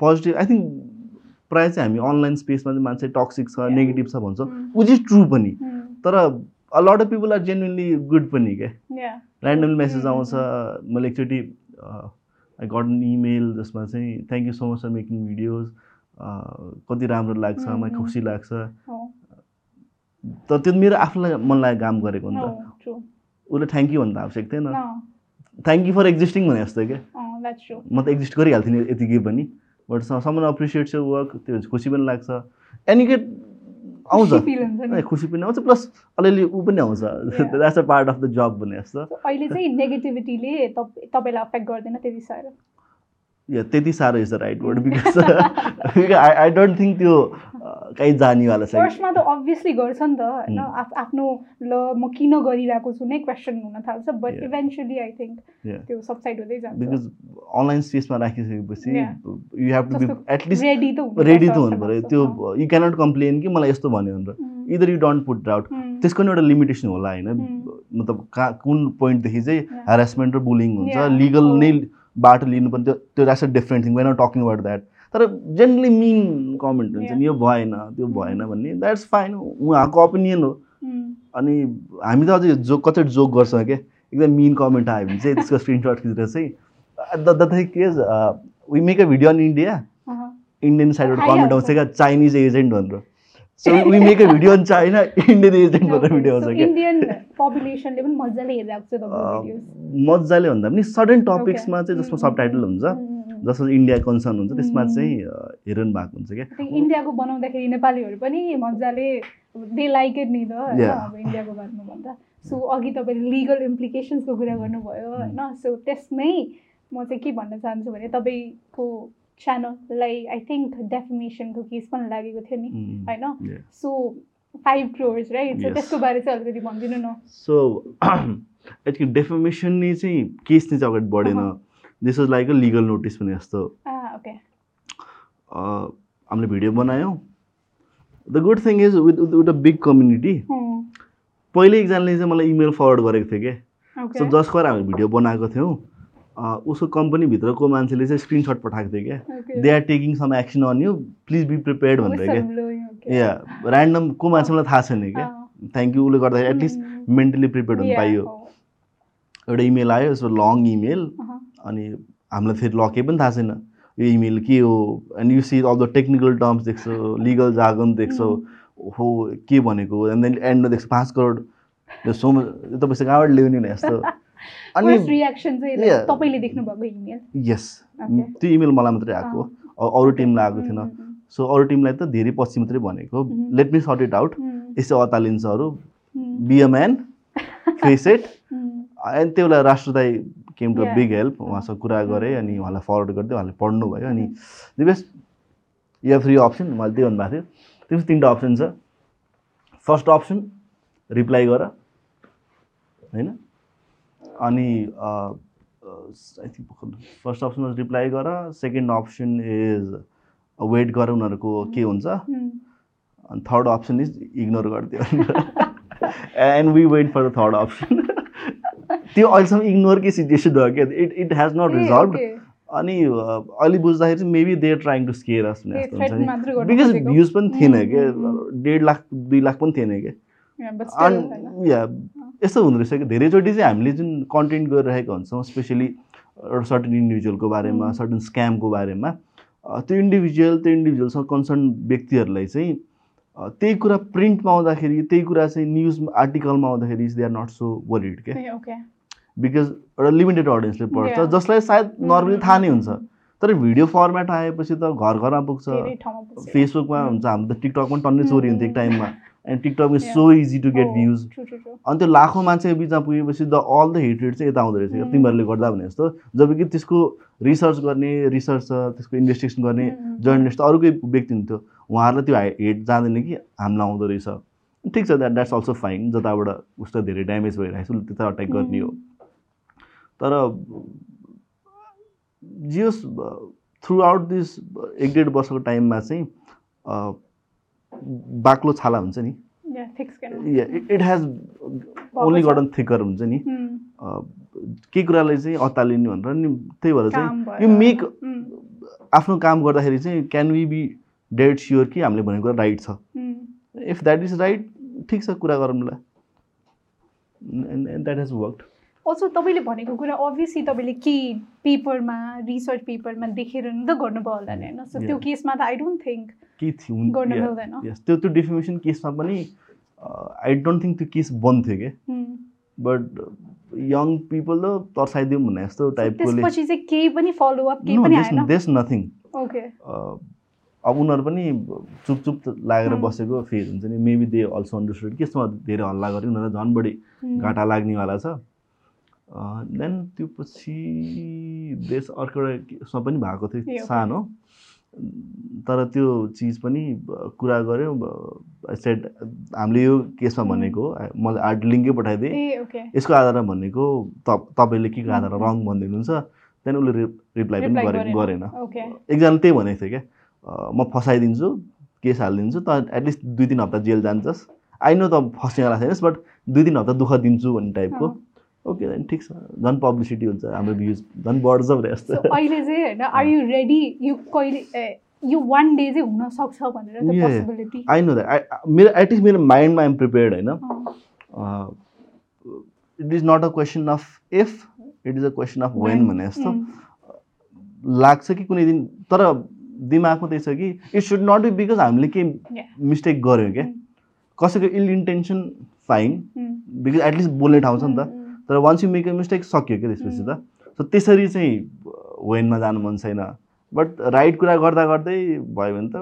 positive I think प्रायः चाहिँ हामी अनलाइन स्पेसमा चाहिँ मान्छे टक्सिक छ. नेगेटिभ छ भन्छ Mm. विच इज ट्रु पनि mm, तर a lot of people are genuinely good पनि क्या. ऱ्यान्डम मेसेज Mm, आउँछ मैले एकचोटि आई गट एन इमेल जसमा चाहिँ thank you so much for making videos कति राम्रो लाग्छ मलाई. खुसी लाग्छ। तर त्यो मेरो आफूलाई मन लागेको काम गरेको नि त. उसले थ्याङ्क यू भन्दा आवश्यक थिएन। थ्याङ्क यू फर एक्जिस्टिङ भने जस्तो क्या. म त एक्जिस्ट गरिहाल्थेँ नि यतिकै पनि। But someone appreciates your work त्यो खुसी पनि लाग्छ। एनी गेट आउँछ। [laughs] खुसी पनि आउँछ प्लस अलिअलि ऊ पनि आउँछ. That's a part of the जब भने जस्तो अहिले चाहिँ नेगेटिभिटीले तपाईँ तपाईँलाई अफेक्ट गर्दैन त्यति साह्रो। या त्यति साह्रो is the right word because I I don't think त्यो कहीँ जानेवाला छ फर्स्टमा त अभियसली गर्छ नि त होइन. आफ- आफ्नो ल म किन गरिरहेको छु नै क्वेसन हुन थाल्छ बट. Eventually I think. त्यो सबसाइड हुँदै जान्छ बिकज अनलाइन स्पेसमा राखिसकेपछि. You have to be at least ready त रेडी त हुनु पऱ्यो। त्यो। यु क्यानट कम्प्लेन कि मलाई यस्तो भन्यो भनेर. Either you don't put out. त्यसको नि एउटा लिमिटेसन होला होइन. मतलब कहाँ कुन पोइन्टदेखि चाहिँ. हेरेसमेन्ट र बुलिङ हुन्छ. लिगल. नै बाटो लिनुपर्ने त्यो त्यो that's a different thing when are talking about that तर जेनरली मिन कमेन्ट हुन्छ नि यो भएन त्यो भएन Hmm. भन्ने द्याट्स फाइन उहाँको ओपिनियन हो Hmm. अनि हामी त अझै जोक कति जोक गर्छौँ क्या एकदम मिन कमेन्ट आयो भने चाहिँ त्यसको स्क्रिनसट खिचेर चाहिँ द द थिङ के we make a video on India. Indian साइडबाट कमेन्ट। आउँछ क्या चाइनिज एजेन्ट भनेर so we make a video on China Indian agent भनेर भिडियो आउँछ क्या पनि मजाले भन्दा पनि सडन टपिक्समा चाहिँ जसमा सब टाइटल हुन्छ mm, mm, mm. जसमा इन्डिया कन्सर्न हुन्छ त्यसमा. चाहिँ अ, हेरिरहनु भएको हुन्छ क्या इन्डियाको बनाउँदाखेरि नेपालीहरू पनि मजाले दे लाइक इट नि त. अब इन्डियाको बारेमा भन्दा सो अघि तपाईँले लिगल इम्प्लिकेसन्सको कुरा गर्नुभयो. होइन सो त्यसमै म चाहिँ के भन्न चाहन्छु भने तपाईँको च्यानललाई आई थिङ्क डेफिमेसनको केस पनि लागेको थियो नि. होइन. So five crores right so. त्यसको बारे चाहिँ अलिकति भनिदिनु न सो यतिको डेफर्मेसन नै चाहिँ केस नै चाहिँ अगाडि बढेन। This is like a legal notice भने जस्तो हामीले भिडियो बनायौँ। The good thing is with with a big community पहिल्यै एकजनाले चाहिँ मलाई इमेल फरवर्ड गरेको थियो कि ओके सो जसको हामीले भिडियो बनाएको थियौँ। उसको कम्पनीभित्रको मान्छेले चाहिँ स्क्रिनसट पठाएको थियो क्या? They are taking some action on you please be prepared भनेर क्या? या ऱ्यान्डम को मान्छे मलाई थाहा छैन क्या? थ्याङ्क यू उसले गर्दाखेरि. एटलिस्ट मेन्टली प्रिपेयर्ड हुनु पाइयो। एउटा इमेल आयो यसो लङ इमेल अनि हामीलाई फेरि लके पनि थाहा छैन। यो इमेल के हो? And you see all the technical terms देख्छौ लिगल जागन देख्छौ हो के भनेको? एन्ड देन एन्डमा देख्छ पाँच करोड। सो त पैसा कहाँबाट ल्याउने भने यस्तो। [laughs] अनि यस. त्यो इमेल मलाई मात्रै आएको अरू टिमलाई आएको थिएन। सो अरू टिमलाई त धेरै पछि मात्रै भनेको. Let me sort it out. यसो अतालिन्छ अरू। Be a man face it अनि त्यो बेला राष्ट्रदाई केम टु. बिग हेल्प उहाँसँग कुरा गरेँ अनि उहाँलाई फरवर्ड गरिदियो उहाँले पढ्नु भयो अनि दि बेस्ट यो फ्री अप्सन उहाँले त्यही भन्नुभएको थियो। त्यसमा तिनवटा अप्सन छ। फर्स्ट अप्सन रिप्लाई गर होइन? अनि आई थिङ्क फर्स्ट अप्सनमा रिप्लाई गर सेकेन्ड अप्सन इज वेट गर उनीहरूको के हुन्छ? अनि थर्ड अप्सन इज इग्नोर गरिदियो। And we wait for the third option त्यो अहिलेसम्म इग्नोरकै सिचुएसन भयो क्या it it has not resolve अनि अहिले बुझ्दाखेरि चाहिँ maybe they are trying to scare us uh, threaten मात्र गर्नु बिकज। भ्युज पनि थिएन क्या mm, डेढ लाख दुई लाख पनि थिएन क्या अनि या यस्तो हुँदो रहेछ कि? धेरैचोटि चाहिँ हामीले जुन कन्टेन्ट गरिरहेका हुन्छौँ स्पेसली एउटा सर्टन इन्डिभिजुअलको बारेमा. सर्टन स्क्यामको बारेमा त्यो इन्डिभिजुअल त्यो इन्डिभिजुअलसँग कन्सर्न व्यक्तिहरूलाई चाहिँ त्यही कुरा प्रिन्टमा आउँदाखेरि त्यही कुरा चाहिँ न्युज आर्टिकलमा आउँदाखेरि they are not so worried क्या बिकज एउटा लिमिटेड अडियन्सले पढ्छ. जसलाई सायद नर्मली थाहा नै हुन्छ तर भिडियो फर्मेट आएपछि त घर घरमा पुग्छ। फेसबुकमा Mm. हुन्छ हाम्रो त टिकटकमा पनि टन्नै चोरी हुन्थ्यो एक. टाइममा and TikTok is. So easy to get views. अनि त्यो लाखौँ मान्छेको बिचमा पुगेपछि द अल द हेटेड चाहिँ यता आउँदो रहेछ. तिमीहरूले गर्दा भने जस्तो जब कि त्यसको रिसर्च गर्ने रिसर्च त्यसको इन्भेस्टिगेसन गर्ने जर्नलिस्ट अरूकै व्यक्ति हुन्थ्यो उहाँहरूलाई त्यो हेट जाँदैन कि हामीलाई आउँदो रहेछ ठिक छ द्याट द्याट्स अल्सो फाइन जताबाट उसलाई धेरै ड्यामेज भइरहेको छ त्यता अट्याक गर्ने हो तर जियोस् थ्रु आउट दिस एक डेढ वर्षको टाइममा चाहिँ बाक्लो छाला हुन्छ नि. It has only. Gotten thicker हुन्छ नि केही कुरालाई चाहिँ अत्तालिने भनेर नि त्यही भएर चाहिँ यु। मेक आफ्नो काम गर्दाखेरि चाहिँ can we be dead sure कि हामीले भनेको कुरा राइट छ. इफ द्याट इज राइट ठिक छ कुरा गरौँला and that has work also तपाईँले भनेको कुरा अभियसली तपाईँले के पेपरमा रिसर्च पेपरमा देखेर नि त गर्नुभयो होला नि होइन? सो त्यो. केसमा त आई डोन्ट थिङ्क के थियो गर्न मिल्दैन त्यो त्यो डेफिनेसन केसमा पनि आई डोन्ट थिङ्क त्यो केस बन्द थियो क्या Mm. बट यङ पिपल त तर्साइदिउँ भन्ने जस्तो आएन? देश नथिङ अब उनीहरू पनि चुप चुप लागेर Hmm. बसेको फेज हुन्छ नि। मेबी दे अल्सो अन्डरस्टुड कि यसमा धेरै हल्ला गऱ्यो। उनीहरूलाई झन् बढी Mm. घाटा लाग्नेवाला छ। देन त्यो पछि देश अर्को एउटा पनि भएको थियो. सानो तर त्यो चिज पनि कुरा गऱ्यौँ सेट हामीले यो केसमा. भनेको मैले आर्ट लिङ्कै पठाइदिएँ यसको आधारमा भनेको त तपाईँले के को आधारमा. रङ भनिदिनुहुन्छ त्यहाँदेखि उसले रि रिप्लाई पनि गरे गरेन। एकजनाले त्यही भनेको थियो क्या म फसाइदिन्छु केस हालिदिन्छु त एटलिस्ट दुई तिन हप्ता जेल जान्छस् आई नो त फस्नेवाला छैनस् बट दुई तिन हप्ता दुःख दिन्छु भन्ने टाइपको ओके देन ठिक छ। झन् पब्लिसिटी हुन्छ हाम्रो भ्युज झन् बढ्छ भने जस्तो। अहिले चाहिँ होइन आर यु रेडी यो कहिले यो वान डे चाहिँ हुन सक्छ भनेर आई नो द्याट मेरो एटलिस्ट मेरो माइन्डमा आइम प्रिपेयर्ड होइन? It is not a question of if it is a question of when भने जस्तो. लाग्छ कि कुनै दिन तर दिमागमा त्यही छ कि it should not be because हामीले केही. मिस्टेक गऱ्यौँ क्या। Mm. कसैको ill intention fine. Because at least बोल्ने ठाउँ छ नि त। Mm, mm. तर once you make a mistake सक्यो क्या त्यसपछि त? सो त्यसरी चाहिँ वेनमा जानु मन छैन। बट राइट कुरा गर्दा गर्दै भयो भने त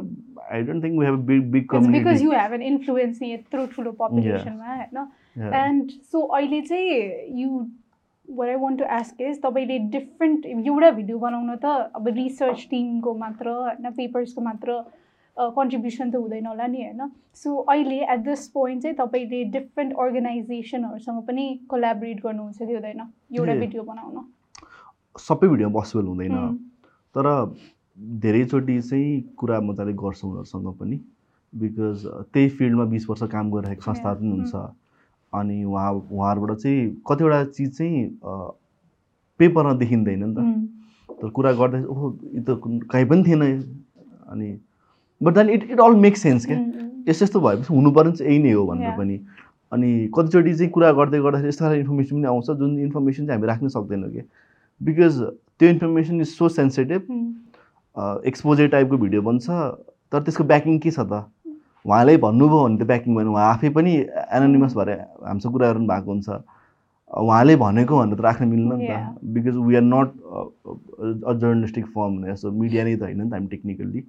I don't think we have big big community you have an influence नि यत्रो ठुलो पपुलेसनमा होइन एन्ड सो अहिले चाहिँ you what I want to ask is तपाईँले डिफ्रेन्ट एउटा भिडियो बनाउन त अब रिसर्च टिमको मात्र होइन पेपर्सको मात्र कन्ट्रिब्युसन त हुँदैन होला नि होइन? सो अहिले एट दिस पोइन्ट चाहिँ तपाईँले डिफ्रेन्ट अर्गनाइजेसनहरूसँग पनि कोलाबरेट गर्नुहुन्छ कि हुँदैन? एउटा. भिडियो बनाउन। सबै भिडियो पोसिबल हुँदैन. तर धेरैचोटि चाहिँ कुरा मजाले गर्छौँ उनीहरूसँग पनि। बिकज त्यही फिल्डमा बिस वर्ष काम गरिरहेको संस्था पनि हुन्छ। अनि उहाँ उहाँहरूबाट चाहिँ कतिवटा चिज चाहिँ पेपरमा देखिँदैन नि त. तर कुरा गर्दा ओहो यो त कहीँ पनि थिएन। अनि but then it it all make sense क्या. यस्तो यस्तो भएपछि हुनुपर्ने चाहिँ यही नै हो भनेर. पनि अनि कतिचोटि चाहिँ कुरा गर्दै गर्दाखेरि यस्तो खालको इन्फर्मेसन पनि आउँछ जुन इन्फर्मेसन चाहिँ हामी राख्न सक्दैनौँ कि बिकज त्यो information is so sensitive. Exposure टाइपको भिडियो बन्छ तर त्यसको ब्याकिङ के छ त उहाँले भन्नुभयो भने त ब्याकिङ भयो उहाँ आफै पनि एनोनिमस भएर हामीसँग कुरा गर्नु भएको हुन्छ उहाँले भनेको भनेर त राख्न मिल्दैन नि. त because we are not a journalistic firm जस्तो मिडिया नै त होइन नि त हामी टेक्निकल्ली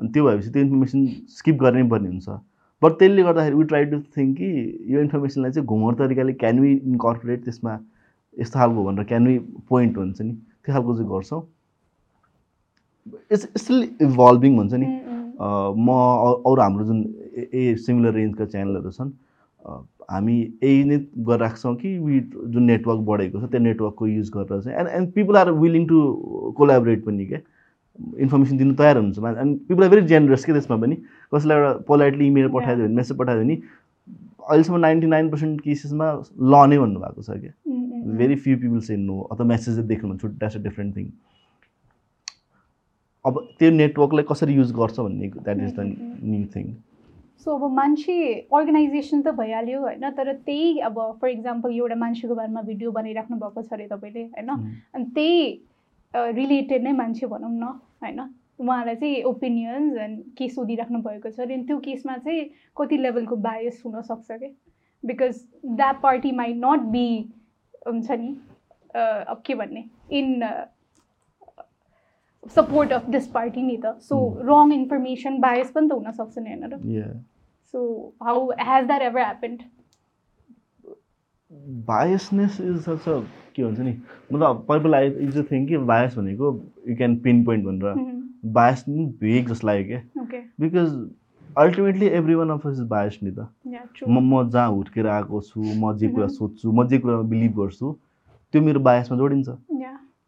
अनि त्यो भएपछि त्यो इन्फर्मेसन स्किप गर्नै पर्ने हुन्छ। बट त्यसले गर्दाखेरि वी ट्राई टु थिङ्क कि यो इन्फर्मेसनलाई चाहिँ घुमर तरिकाले क्यान वी इन्कर्पोरेट त्यसमा यस्तो खालको भनेर क्यान वी पोइन्ट हुन्छ नि। त्यो खालको चाहिँ गर्छौँ। इट्स स्टिल इभल्भिङ भन्छ नि। Mm, mm. म अरू हाम्रो जुन ए- सिमिलर रेन्जका च्यानलहरू छन् हामी यही नै गरिरहेको छौँ कि वी जुन नेटवर्क बढेको छ त्यो नेटवर्कको युज गरेर चाहिँ। And and people are willing to collaborate पनि क्या इन्फर्मेसन दिनु तयार हुन्छ and people are very generous के त्यसमा पनि? कसैलाई एउटा पोलाइटली इमेल पठाइदियो भने मेसेज पठाइदियो भने अहिलेसम्म नाइन्टी नाइन पर्सेन्ट केसेसमा ल नै भन्नुभएको छ क्या. Very few people say no अथवा मेसेज देख्नु भने द्याट्स अ डिफ्रेन्ट थिङ अब त्यो नेटवर्कलाई कसरी युज गर्छ भन्ने that is the new thing so अब मान्छे अर्गनाइजेसन त भइहाल्यो होइन? तर त्यही अब फर इक्जाम्पल एउटा मान्छेको बारेमा भिडियो बनाइराख्नु भएको छ अरे तपाईँले होइन? अनि त्यही रिलेटेड नै मान्छे भनौँ न होइन? उहाँलाई चाहिँ ओपिनियन्स एन्ड के सोधिराख्नु भएको छ अरे अनि त्यो केसमा चाहिँ कति लेभलको बायस हुनसक्छ कि? Because that party might not be हुन्छ नि अब के भन्ने in support of this party नि त। सो. रङ इन्फर्मेसन बायस पनि त हुनसक्छ नि होइन र. So how has that ever happened biasness is such a के भन्छ नि मतलब पहिला आई इज अ थिङ कि बायस भनेको यु क्यान पिन पोइन्ट भनेर बायस नि भेग जस्तो लाग्यो क्या। Because ultimately every one of is bias नि त। म म जहाँ हुर्केर आएको छु म जे कुरा Mhm. सोध्छु म जे कुरामा बिलिभ गर्छु त्यो मेरो बायसमा जोडिन्छ।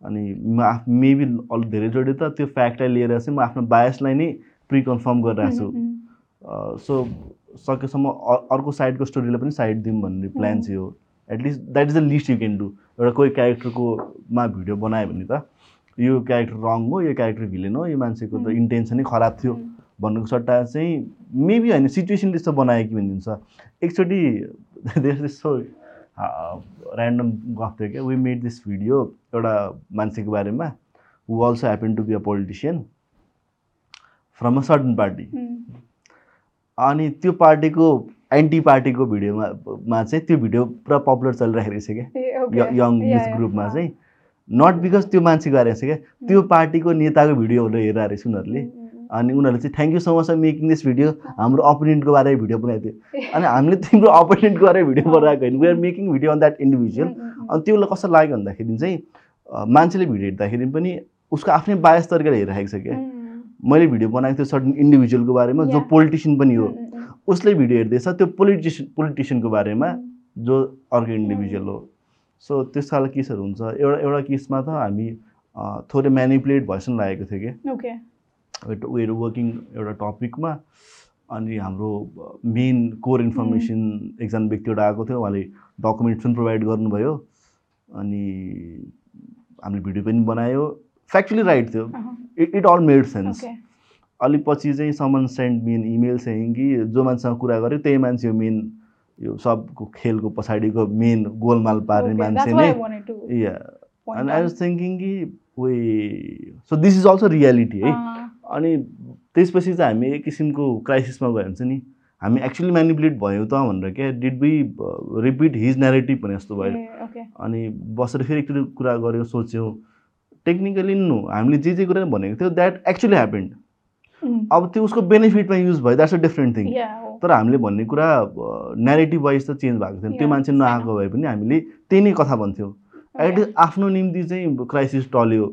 अनि म आफ मेबी अलिक धेरैचोटि त त्यो फ्याक्टलाई लिएर चाहिँ म आफ्नो बायसलाई नै प्रिकन्फर्म गरिरहेको Mm-hmm. छु सो सकेसम्म अर्को साइडको स्टोरीलाई पनि साइड दिउँ भन्ने प्लान चाहिँ हो at least that is the list you can do एउटा कोही क्यारेक्टरको मा भिडियो बनायो भने त यो क्यारेक्टर रङ हो यो क्यारेक्टर भिलेन हो यो मान्छेको त. इन्टेन्सनै खराब थियो भन्नुको सट्टा चाहिँ मेबी होइन सिचुएसन त्यस्तो बनायो कि भनिदिन्छ एकचोटि त्यस्तो ऱ्यान्डम गफ थियो क्या। वी मेड दिस भिडियो एउटा मान्छेको बारेमा who also happen to be a politician from a certain party. अनि त्यो पार्टीको एन्टी पार्टीको भिडियोमा मा चाहिँ त्यो भिडियो पुरा पपुलर चलिरहेको रहेछ क्या। यङ युथ ग्रुपमा चाहिँ। नट बिकज त्यो मान्छे छ क्या। त्यो पार्टीको नेताको भिडियोहरू हेरेर रहेछ उनीहरूले। अनि उनीहरूले चाहिँ thank you so much for making this video हाम्रो अपोनेन्टको बारेमा भिडियो बनाएको थियो। [laughs] अनि हामीले तिम्रो अपोनेन्टको बारेमा भिडियो बनाएको होइन। We are making video on that individual अनि त्यो बेला कस्तो लाग्यो भन्दाखेरि चाहिँ मान्छेले भिडियो हेर्दाखेरि पनि उसको आफ्नै बायस तरिकाले हेरिरहेको छ क्या। Mm. मैले भिडियो बनाएको थियो सर्टन इन्डिभिजुअलको बारेमा जो. पोलिटिसियन पनि हो। Mm, mm, mm. उसले भिडियो हेर्दैछ त्यो पोलिटिसियन पोलिटिसियनको बारेमा. जो अर्को इन्डिभिजुअल हो सो त्यस खालको केसहरू हुन्छ एउटा एउटा केसमा त हामी थोरै म्यानिपुलेट भएछ लागेको थियो कि. वेयर वर्किङ एउटा टपिकमा अनि हाम्रो मेन कोर इन्फर्मेसन एकजना व्यक्ति एउटा आएको थियो उहाँले डकुमेन्ट्स पनि प्रोभाइड गर्नुभयो अनि हामीले भिडियो पनि बनायो फ्याक्चुली राइट थियो. It it all made sense. अलिक पछि चाहिँ समन सेन्ड मेन इमेल चाहिँ कि जो मान्छेसँग कुरा गर्यो त्यही मान्छे हो मेन। यो सबको खेलको पछाडिको मेन गोलमाल पार्ने मान्छे नै या अनि आई. वाज थिङ्किङ कि way so this is also reality है अनि त्यसपछि चाहिँ हामी एक किसिमको क्राइसिसमा गयो भने चाहिँ नि हामी एक्चुली म्यानिपुलेट भयो त भनेर क्या। Did be repeat his narrative भने जस्तो भयो. अनि बसेर फेरि एकचोटि कुरा गऱ्यौँ सोच्यौँ। टेक्निकली नो हामीले जे जे कुरा भनेको थियो द्याट एक्चुली ह्यापेन्ड. अब त्यो उसको बेनिफिटमा युज भयो द्याट्स अ डिफ्रेन्ट थिङ. तर हामीले भन्ने कुरा नेरेटिभ वाइज त चेन्ज भएको थिएन त्यो मान्छे नआएको भए पनि हामीले त्यही नै कथा भन्थ्यौँ. एटलिस्ट आफ्नो निम्ति चाहिँ क्राइसिस टल्यो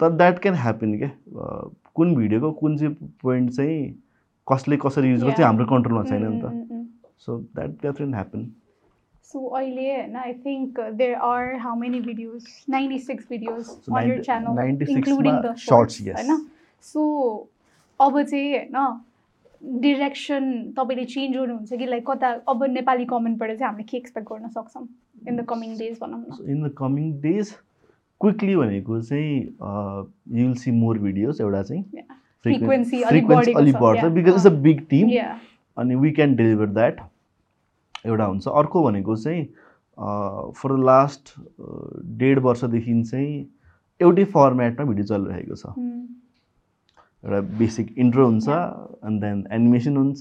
तर द्याट क्यान ह्यापन क्या कुन भिडियोको कुन चाहिँ पोइन्ट चाहिँ कसले कसरी युज गर्छ. हाम्रो कन्ट्रोलमा छैन नि त. So that can happen So अहिले होइन I think uh, there are how many videos? 96 videos So on your 90 channel, 96 including मा the shorts, yes. होइन सो अब चाहिँ होइन डिरेक्सन तपाईँले चेन्ज गर्नुहुन्छ कि लाइक कता अब नेपाली कमेन्टबाट चाहिँ हामीले के एक्सपेक्ट गर्न सक्छौँ? इन द कमिङ डेज भनौँ न। In the coming days quickly भनेको चाहिँ युल सी मोर भिडियोज एउटा चाहिँ। फ्रिक्वेन्सी अलिक बढ्छ. Because it's a big team. अनि वी क्यान डेलिभर द्याट एउटा हुन्छ। अर्को भनेको चाहिँ फर द लास्ट डेढ वर्षदेखि चाहिँ एउटै फर्मेटमा भिडियो चलिरहेको छ। Mm. एउटा बेसिक इन्ट्रो हुन्छ एन्ड देन एनिमेसन हुन्छ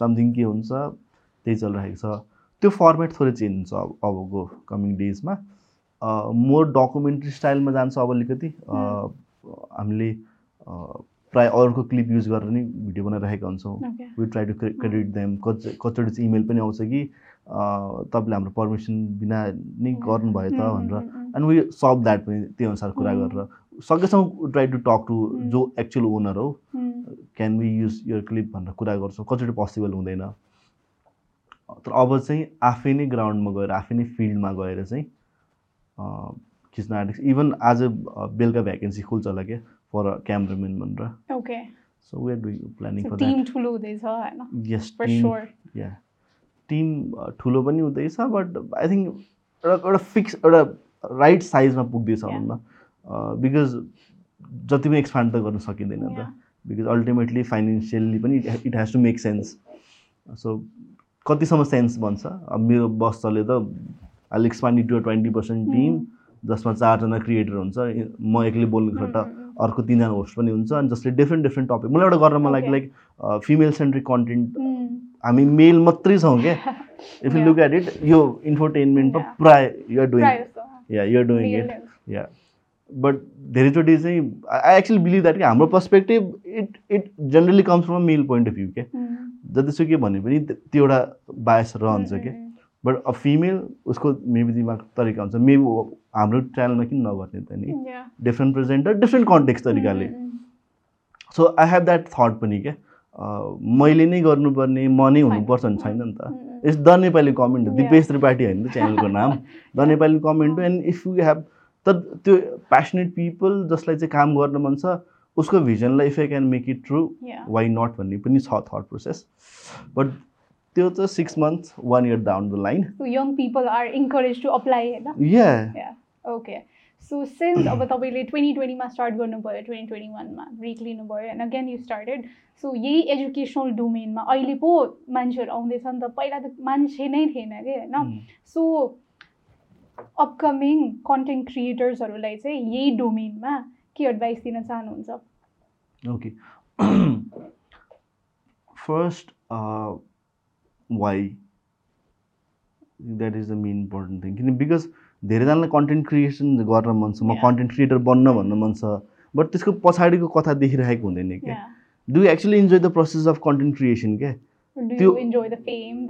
समथिङ के हुन्छ त्यही चलिरहेको छ। त्यो फर्मेट थोरै चेन्ज हुन्छ अब अबको कमिङ डेजमा मोर डकुमेन्ट्री स्टाइलमा जान्छ अब अलिकति। अ, हामीले प्रायः अरूको क्लिप युज गरेर नै भिडियो बनाइरहेका हुन्छौँ. We try to credit them कति कतिचोटि चाहिँ इमेल पनि आउँछ कि तपाईँले हाम्रो पर्मिसन बिना नै गर्नुभयो त Mm, भनेर. एन्ड वी सल्भ द्याट पनि त्यही अनुसार कुरा Mm. गरेर। सकेसम्म ट्राई टु टक टु. जो एक्चुअल ओनर हो. Can we use your clip भनेर कुरा गर्छौँ कतिचोटि पोसिबल हुँदैन तर अब चाहिँ आफै नै ग्राउन्डमा गएर आफै नै फिल्डमा गएर चाहिँ खिच्न आँटेको छ इभन आज बेलुका भ्याकेन्सी खुल्छ होला क्या फर क्यामराम्यान भनेर Okay. So we are doing planning for that ठुलो हुँदैछ होइन यस टिम. या टिम ठुलो पनि हुँदैछ बट आई थिङ्क एउटा एउटा फिक्स एउटा राइट साइजमा पुग्दैछ. भनौँ न बिकज जति पनि एक्सपान्ड त गर्न सकिँदैन. त बिकज अल्टिमेटली फाइनेन्सियल्ली पनि it has to make sense so कतिसम्म सेन्स बन्छ अब मेरो बस चले त I expand to twenty percent team. जसमा चारजना क्रिएटर हुन्छ म एक्लै बोल्नु Mm, सट्टा mm, mm. अर्को तिनजना होस्ट पनि हुन्छ अनि जसले डिफ्रेन्ट डिफ्रेन्ट टपिक मलाई एउटा गर्न Okay. Like female centric content. हामी मेल मात्रै छौँ क्या if you. Look at it यो इन्फोटेनमेन्टमा. प्राय you're doing yeah you're doing it. Yeah but धेरैचोटि चाहिँ आई एक्चुली बिलिभ द्याट कि हाम्रो perspective it it generally comes from male point of view क्या. जतिसुकै भने पनि त्यो एउटा बायस रहन्छ क्या. बट अ फिमेल उसको मेबी दिमाग तरिका हुन्छ मेबी हाम्रो च्यानलमा किन नगर्ने त नि. डिफ्रेन्ट प्रेजेन्टर डिफ्रेन्ट कन्टेक्स्ट तरिकाले so I have that thought पनि क्या मैले नै गर्नुपर्ने म नै हुनुपर्छ भने छैन नि त. It's the Nepali comment. Dipesh Tripathi होइन त च्यानलको नाम the Nepali comment and if you have त त्यो प्यासनेट पिपल जसलाई चाहिँ काम गर्न मन छ उसको भिजनलाई if I can make it true. Why not भन्ने पनि छ थट प्रोसेस बट त्यो चाहिँ six month one year down the line young people are encouraged to apply होइन. Okay. So since अब तपाईँले ट्वेन्टी ट्वेन्टीमा स्टार्ट गर्नुभयो ट्वेन्टी ट्वेन्टी वानमा ब्रेक लिनुभयो and again you started so यही एजुकेसनल डोमेनमा अहिले पो मान्छेहरू आउँदैछ नि त पहिला त मान्छे नै थिएन कि होइन सो अपकमिङ कन्टेन्ट क्रिएटर्सहरूलाई चाहिँ यही डोमेनमा के एडभाइस दिन चाहनुहुन्छ? Okay first why that is the main important thing किन बिकज धेरैजनालाई कन्टेन्ट क्रिएसन गर्न मन छ म. कन्टेन्ट क्रिएटर बन्न भन्न मन छ बट त्यसको पछाडिको कथा देखिरहेको हुँदैन क्या. Do actually enjoy the process of content creation क्या? त्यो-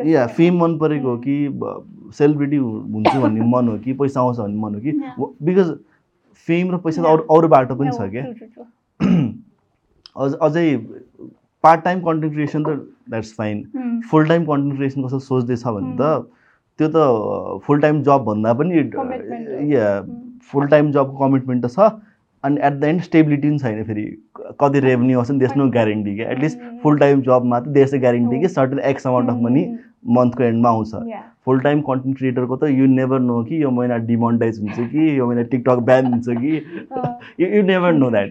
या? फेम मन परेको हो कि सेलिब्रिटी हुन्छु भन्ने मन हो कि पैसा आउँछ भन्ने मन हो कि. बिकज फेम र पैसा त. अरू अरू बाटो पनि छ क्या. [clears throat] अझ अझै पार्ट टाइम कन्टेन्ट क्रिएसन त that's fine. Full time content creation कसो सोच्दैछ भने त त्यो त फुल टाइम जब भन्दा पनि. या. फुल टाइम जबको कमिटमेन्ट त छ अनि एट द एन्ड स्टेबिलिटी पनि छैन फेरि कति रेभेन्यू आउँछ नि देश नो ग्यारेन्टी क्या एटलिस्ट. फुल टाइम जबमा त देश ग्यारेन्टी कि. Certain x amount of money. मन्थको एन्डमा आउँछ. फुल टाइम कन्टेन्ट क्रिएटरको त यु नेभर नो कि यो महिना डिमोन्टाइज हुन्छ कि यो महिना टिकटक ब्यान हुन्छ कि you never know that.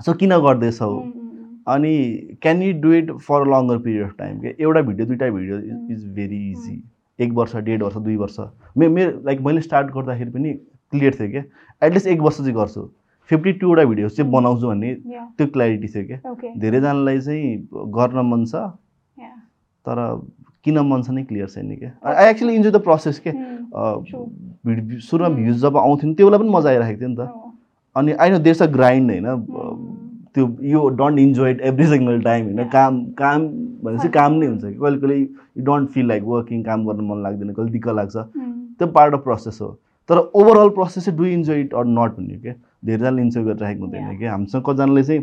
So किन गर्दैछौ Hmm, hmm, hmm. अनि can you do it for longer period of time क्या एउटा भिडियो दुइटा video Mm. Is very easy एक वर्ष डेढ वर्ष दुई वर्ष मे मेरो लाइक मैले स्टार्ट गर्दाखेरि पनि क्लियर थियो क्या एटलिस्ट एक वर्ष चाहिँ गर्छु फिफ्टी टूवटा भिडियोज चाहिँ. बनाउँछु भन्ने. त्यो क्ल्यारिटी थियो क्या. धेरैजनालाई चाहिँ गर्न मन छ. तर किन मन छ नै क्लियर छैन क्या I actually enjoy the process के Hmm. सुरुमा. भ्युज जब आउँथ्यो नि त्यो बेला पनि मजा आइरहेको थियो नि त Oh. अनि आइन देश अ ग्राइन्ड होइन Mm. त्यो यो don't enjoy it every single time होइन. काम काम भनेपछि. काम नै हुन्छ कि कहिले कहिले you don't feel like working काम गर्न मन लाग्दैन कहिले दिक्क लाग्छ Hmm. त्यो पार्ट अफ प्रोसेस हो तर ओभरअल प्रोसेस चाहिँ do enjoy it or not भन्ने क्या धेरैजनाले इन्जोय गरिरहेको हुँदैन. क्या हामीसँग कतिजनाले चाहिँ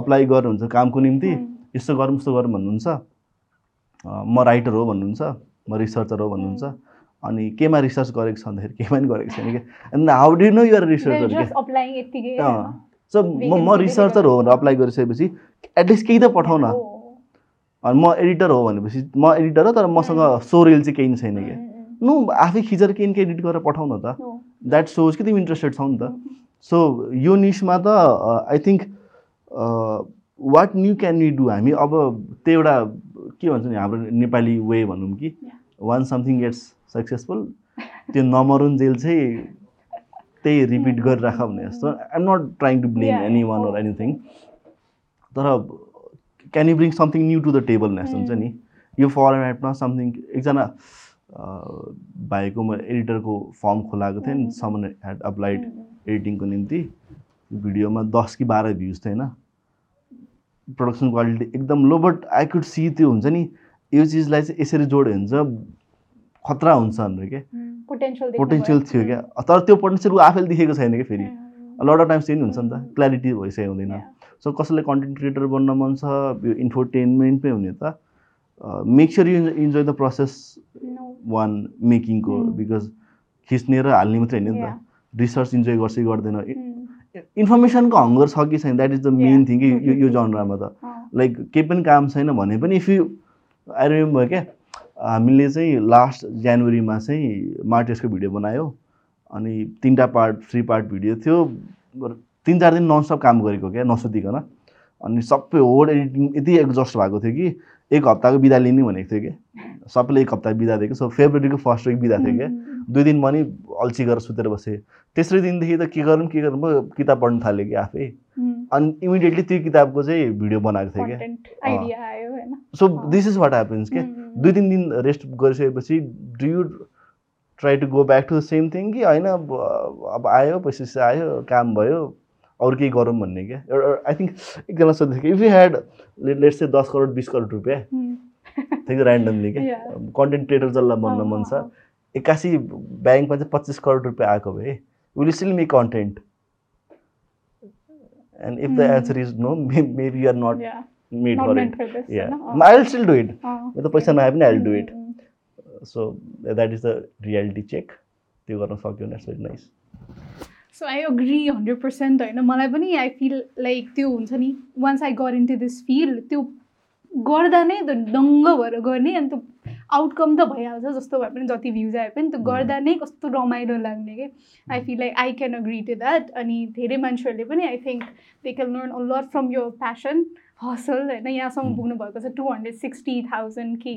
अप्लाई गर्नुहुन्छ कामको निम्ति। Hmm. यस्तो गरौँ उस्तो गरौँ भन्नुहुन्छ। म राइटर हो भन्नुहुन्छ म रिसर्चर हो भन्नुहुन्छ। अनि केमा रिसर्च गरेको छ भन्दाखेरि केमा पनि गरेको छैन क्या अनि how do know your researcher? So म म रिसर्चर हो भनेर अप्लाई गरिसकेपछि एटलिस्ट केही त पठाउ न Oh. अनि म एडिटर हो भनेपछि म एडिटर हो तर मसँग सो रिल चाहिँ केही छैन क्या. नु आफै खिचेर केही न केही एडिट गरेर पठाउ न त. द्याट सोज कि तिमी इन्ट्रेस्टेड छौ नि त. सो यो निसमा त I think what new can you do हामी अब त्यो एउटा के भन्छ नि हाम्रो नेपाली वे भनौँ कि. वान समथिङ गेट्स सक्सेसफुल त्यो नमरुन जेल चाहिँ त्यही रिपिट. गरिराख भने जस्तो I'm not trying to blame anyone. Or anything तर can you bring something new to the table नेस हुन्छ नि यो फर्मेटमा समथिङ एकजना भाइको म एडिटरको फर्म खोलाएको थिएँ नि. समन ह्याड अप्लाइड. एडिटिङको निम्ति भिडियोमा दस कि बाह्र भ्युज थियो होइन प्रडक्सन क्वालिटी एकदम low but I could see त्यो हुन्छ नि यो चिजलाई चाहिँ यसरी जोड्यो भने चाहिँ खतरा हुन्छ भनेर क्या पोटेन्सियल भयो. थियो क्या तर त्यो पोटेन्सियल ऊ आफैले देखेको छैन क्या फेरि. लट अफ टाइम्स त्यही नि हुन्छ नि त क्ल्यारिटी भइसकेको हुँदैन. सो कसैलाई कन्टेन्ट क्रिएटर बन्न मन छ यो इन्फोटेनमेन्टमै हुने त make sure you enjoy the process. One मेकिङको. बिकज खिच्ने र हाल्ने मात्रै होइन नि. त रिसर्च इन्जोय गर्छ कि गर्दैन. इन्फर्मेसनको हङ्गर छ कि छैन that is the main. Thing कि यो यो जनरामा त Oh. लाइक केही पनि काम छैन भने पनि इफ यु आई रिमेम्बर क्या हामीले चाहिँ लास्ट जनवरीमा चाहिँ मार्टियसको भिडियो बनायो अनि तिनवटा पार्ट थ्री पार्ट भिडियो थियो तिन चार दिन ननस्टप काम गरेको क्या नसुतिकन अनि सबै होल एडिटिङ यति एग्जस्ट भएको थियो कि एक हप्ताको बिदा लिने भनेको थियो कि सबैले एक हप्ता बिदा दिएको सो फेब्रुअरीको फर्स्ट विक बिदा थियो क्या. दुई दिन पनि अल्छी गरेर सुतेर बसेँ तेस्रो दिनदेखि त के गरौँ के गरौँ किताब पढ्न थालेँ कि आफै. अनि इमिडिएटली त्यो किताबको चाहिँ भिडियो बनाएको थिएँ क्या so. This is what happens के. दुई तिन दिन रेस्ट गरिसकेपछि do you try to go back to the same thing कि होइन अब आयो पैसा आयो काम भयो अरू केही गरौँ भन्ने क्या आई थिङ्क एकजना सोध्दै थियो if you had let say दस करोड बिस करोड रुपियाँ. थियो ऱ्यान्डमली क्या. कन्टेन्ट क्रिएटर जसलाई बन्न अँ, मन छ. एक्कासी ब्याङ्कमा चाहिँ पच्चिस करोड रुपियाँ आएको भए will still make content and if the. Answer is no maybe you're not. Made for it? I will still do it. म त पैसा नआए पनि I will do it. So that is the reality check त्यो गर्न सक्यो भने it's nice so I agree hundred percent होइन मलाई पनि आई फिल लाइक त्यो हुन्छ नि once I got into this field त्यो गर्दा नै त्यो दङ्ग भएर गर्ने अनि त्यो आउटकम त भइहाल्छ जस्तो भए पनि जति भ्युज आए पनि त्यो गर्दा नै कस्तो रमाइलो लाग्ने कि। I feel like I can agree to that अनि धेरै मान्छेहरूले पनि I think they can learn a lot from यो प्यासन हसल होइन। यहाँसम्म Mm. पुग्नु भएको छ टु हन्ड्रेड सिक्सटी थाउजन्ड के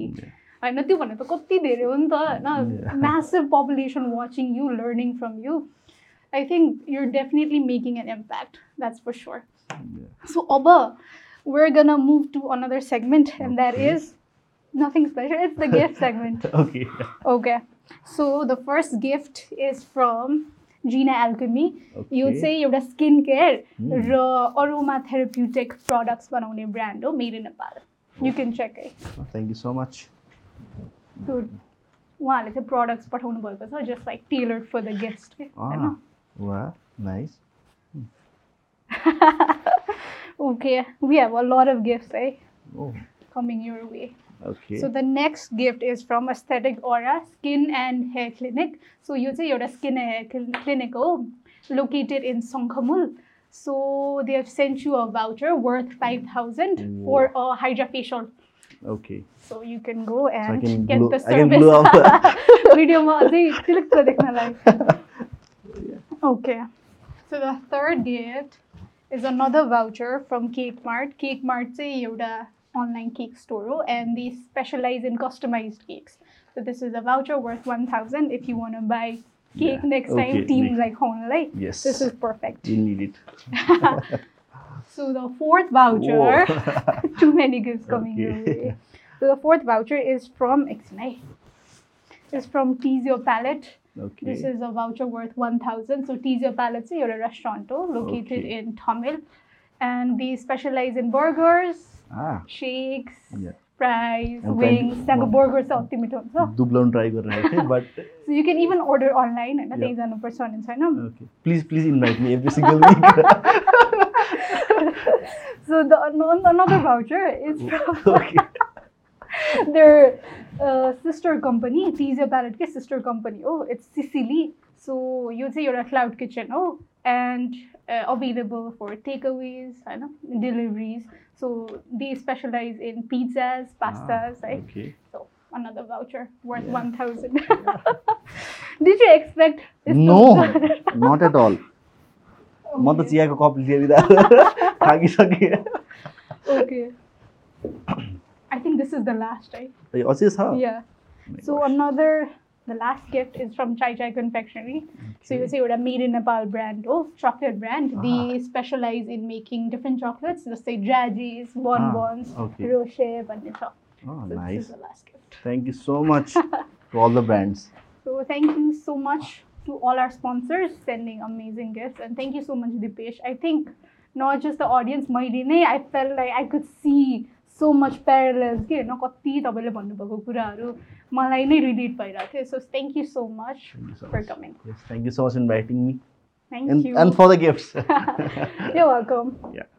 होइन त्यो भनेर त कति धेरै हो नि त होइन. Massive population watching you learning from you I think you're definitely making an impact. That's for sure. So, Oba, we're gonna move to another segment, and that Okay. is nothing special. It's the gift segment. [laughs] Okay Okay. So the first gift is from Gina Alchemy. यो चाहिँ एउटा skin care Hmm. र aroma therapeutic products बनाउने brand हो made in Nepal you can check है thank you so much so उहाँहरूले चाहिँ products पठाउनु भएको छ just like tailored for the guest के होइन Wow, nice. [laughs] okay, we have a lot of gifts, eh? Oh. Coming your way. Okay. So the next gift is from Aesthetic Aura Skin and Hair Clinic. So you say you're a skin and hair clinic oh, located in Songkhamul. So they have sent you a voucher worth five thousand for a hydra facial. Okay. So you can go and so get the service. I can blow [laughs] off. [laughs] Okay. So the third gift is another voucher from Cake Mart. Cake Mart say एउटा online cake store हो, and they specialize in customized cakes. So this is a voucher worth 1000 if you want to buy cake Yeah. next time Okay, team next. like Honolulu. Yes. This is perfect. You need it. [laughs] [laughs] So the fourth voucher, [laughs] too many gifts coming your Okay. way. So the fourth voucher is from Ixnay. It's from Tease Your Palette. Okay. This is a voucher worth 1000. So Tizia Palazzo, you're a restaurant located okay. in Tamil. And they specialize in burgers, ah. shakes, yeah. fries, I'm wings, like burgers or ultimate. Dublon try [laughs] but so you can even order online and yeah. No person in China. Okay. Please please invite me every single week. [laughs] so the another voucher is [laughs] from okay. Their uh, sister company, Tease Your Palette के sister company हो it's Sicily. So यो चाहिँ एउटा cloud kitchen हो and uh, available for takeaways होइन deliveries. So they specialize in pizzas, pastas, right? Okay So another voucher worth Yeah. 1000. Did you expect this? to- not at all म त चियाको cup लिएर थाकिसकेँ okay. I think this is the last, right? The Aussies, huh? Yeah. Oh so another, the last gift is from Chai Chai Confectionery. Okay. So you see what a made in Nepal brand of chocolate brand. Ah. They specialize in making different chocolates. Let's say jaggies, bonbons, ah, okay. rocher, vanilla. Oh, so nice. This is the last gift. Thank you so much to all the brands. [laughs] So thank you so much to all our sponsors sending amazing gifts and thank you so much Dipesh. I think not just the audience, my I felt like I could see so much parallels के होइन कति तपाईँले भन्नुभएको कुराहरू मलाई नै relate भइरहेको थियो so thank you so much for coming thank you so much inviting me thank you and for the gifts You're welcome. Yeah.